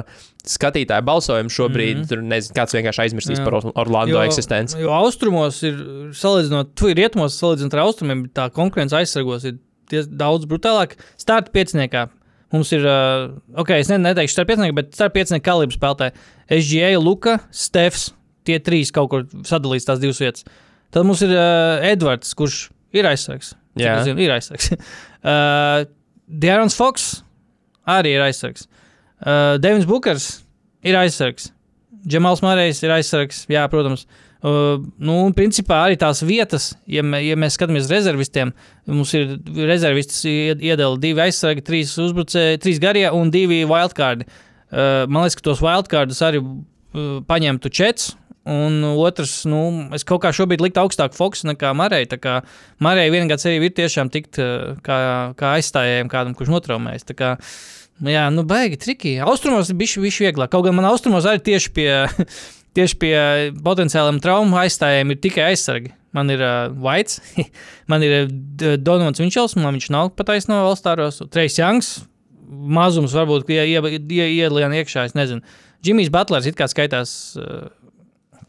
skatītāju balsojumu šobrīd, mm -hmm. tur nezinu, kāds vienkārši aizmirstīs Jā. par Or- Orlando jo, eksistenci. Jo austrumos ir, salīdzinot, tu ir rietumos, salīdzinot ar austrumiem, tā konkurence aizsargos ir daudz brutālāk. Starta pieciniekā. Mums ir, uh, ok, es ne, neteikšu starp piecinieku, bet starp piecinieku kalibru spēlētāji. SGA, Luka, Stefs, tie trīs kaut kur sadalīs tās divas vietas. Tad mums ir uh, Edvards, kurš ir aizsargs. Jā. Zinu, ir aizsargs. uh, Dārons Foks arī ir aizsargs. Uh, Devins Bukers ir aizsargs. Džemals Marējs ir aizsargs, jā, protams. Uh, nu, principā arī tās vietas, ja, mē, ja mēs skatāmies uz rezervistiem, mums ir rezervistis ied- iedala divi aizsargi, trīs uzbrucēji, trīs garie un divi wildcardi. Uh, man liekas, ka tos wildcardus arī uh, paņemtu čets. Un otrs, nu, es kaut kā šobrīd liktu augstāk Foks nekā Marija. Tā kā Marija vienīgā cerība ir tiešām tikt uh, kā, kā aizstājējiem kādam, kurš notraumējas. Kā, Jā, nu, baigi triki. Austrumos ir viņš vieglāk. Kaut gan man austrumos arī tieši pie, tieši pie potenciāliem traumu aizstājējiem ir tikai aizsargi. Man ir uh, Vaits, man ir uh, Donovans Vinčels, man viņš nav pataisno valstāros. Trejs Janks, mazums varbūt ie, ie, ie, ielien iekšā, es nezinu. Džimijs Butlers it kā skaitās. Uh,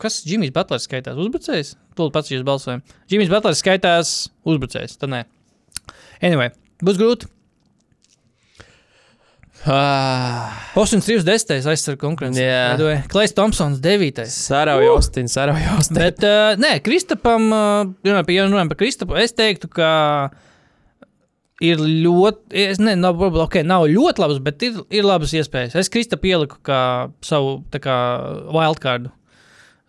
Kas Džimijs Butlers skaitās? Uzbrucējs? Tūlīt pats jūs balsojam. Džimijs Butlers skaitās uzbrucējs. Tad nē. Anyway, būs grūti. Ah, Postins 30. aizsarga konkurence. Jā. Klais Thompsons 9. Sarauj, Austin, sarauj, Austin. Bet, uh, nē, Kristapam, uh, ja runājam par Kristapu, es teiktu, ka ir ļoti, es ne, nav, okay, nav ļoti labs, bet ir, ir labas iespējas. Es Kristapu ieliku kā savu kā wildcardu.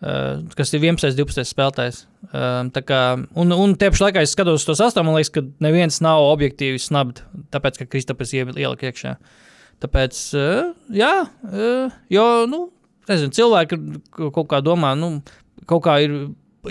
Uh, kas ir 11, 12 spēlētājs. Uh, kā, un, un tie pašā laikā es skatos uz to sastāvu, man liekas, ka neviens nav objektīvi snabd, tāpēc, ka Kristaps ielika iekšā. Tāpēc, uh, jā, uh, jo, nu, nezinu, cilvēki kaut kā domā, nu, kaut kā ir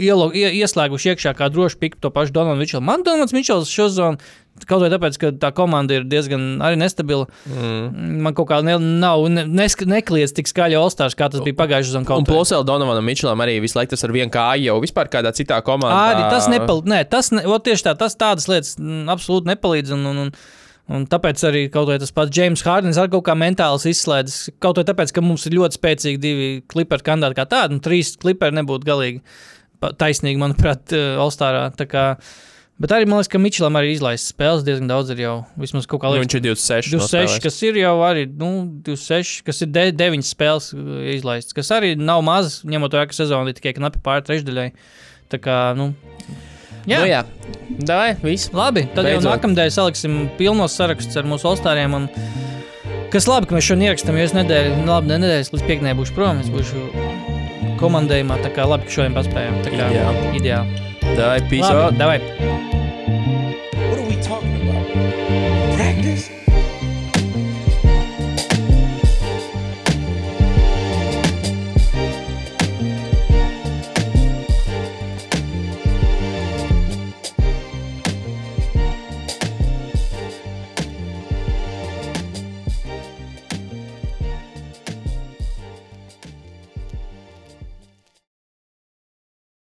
ielo, ie, ieslēguši iekšā kā droši piku to pašu Donaldu Mičelu. Man Donalds Mičels šo zonu, kaut vai tāpēc, ka tā komanda ir diezgan arī nestabila, Mm. man kaut kā ne, nav, ne, nekliedz tik skaļi Olstārs, kā tas bija pagājušajā sezonā. Un plus vēl Donovanam Mičelam arī visu laiku tas ar vienu kāju jau vispār kādā citā komandā. Arī tas nepalīdz. Nē, tas ne, tieši tā, tas tādas lietas mm, absolūti nepalīdz. Un, un, un, un tāpēc arī kaut vai tas pats James Hardens ar kaut kā mentāls izslēdzas. Kaut vai tāpēc, ka mums ir ļoti spēcīgi divi kliperi kandidāti kā tādi, un trīs kliperi nebūtu galīgi taisnīgi, manuprāt, Olstārā. Bet arī man liekas, ka Mičelam arī izlaists spēles diezgan daudz ir jau vismaz kaut kā Nu, līdz viņš ir 26. 26, nospēlējis. kas ir jau arī nu, 26, kas ir de, 9 spēles uh, izlaistas, kas arī nav maz, ņemot vērā, ka sezona ir tikai knapi pār trešdaļai. Tā kā, nu, jā, Nu, jā. Davai, viss. labi. Tad Beidzot. Jau nākamdēļ saliksim pilnos sarakstus ar mūsu olstāriem. Un... Kas labi, ka mēs šodien ierakstām, jo es nedēļu, nu, labi, ne nedēļas līdz piekdienai būšu prom. Es būšu komandējumā, tā kā labi, ka šodien paspējām. Tā kā Ideāli. ideāli. Davai, out. davai.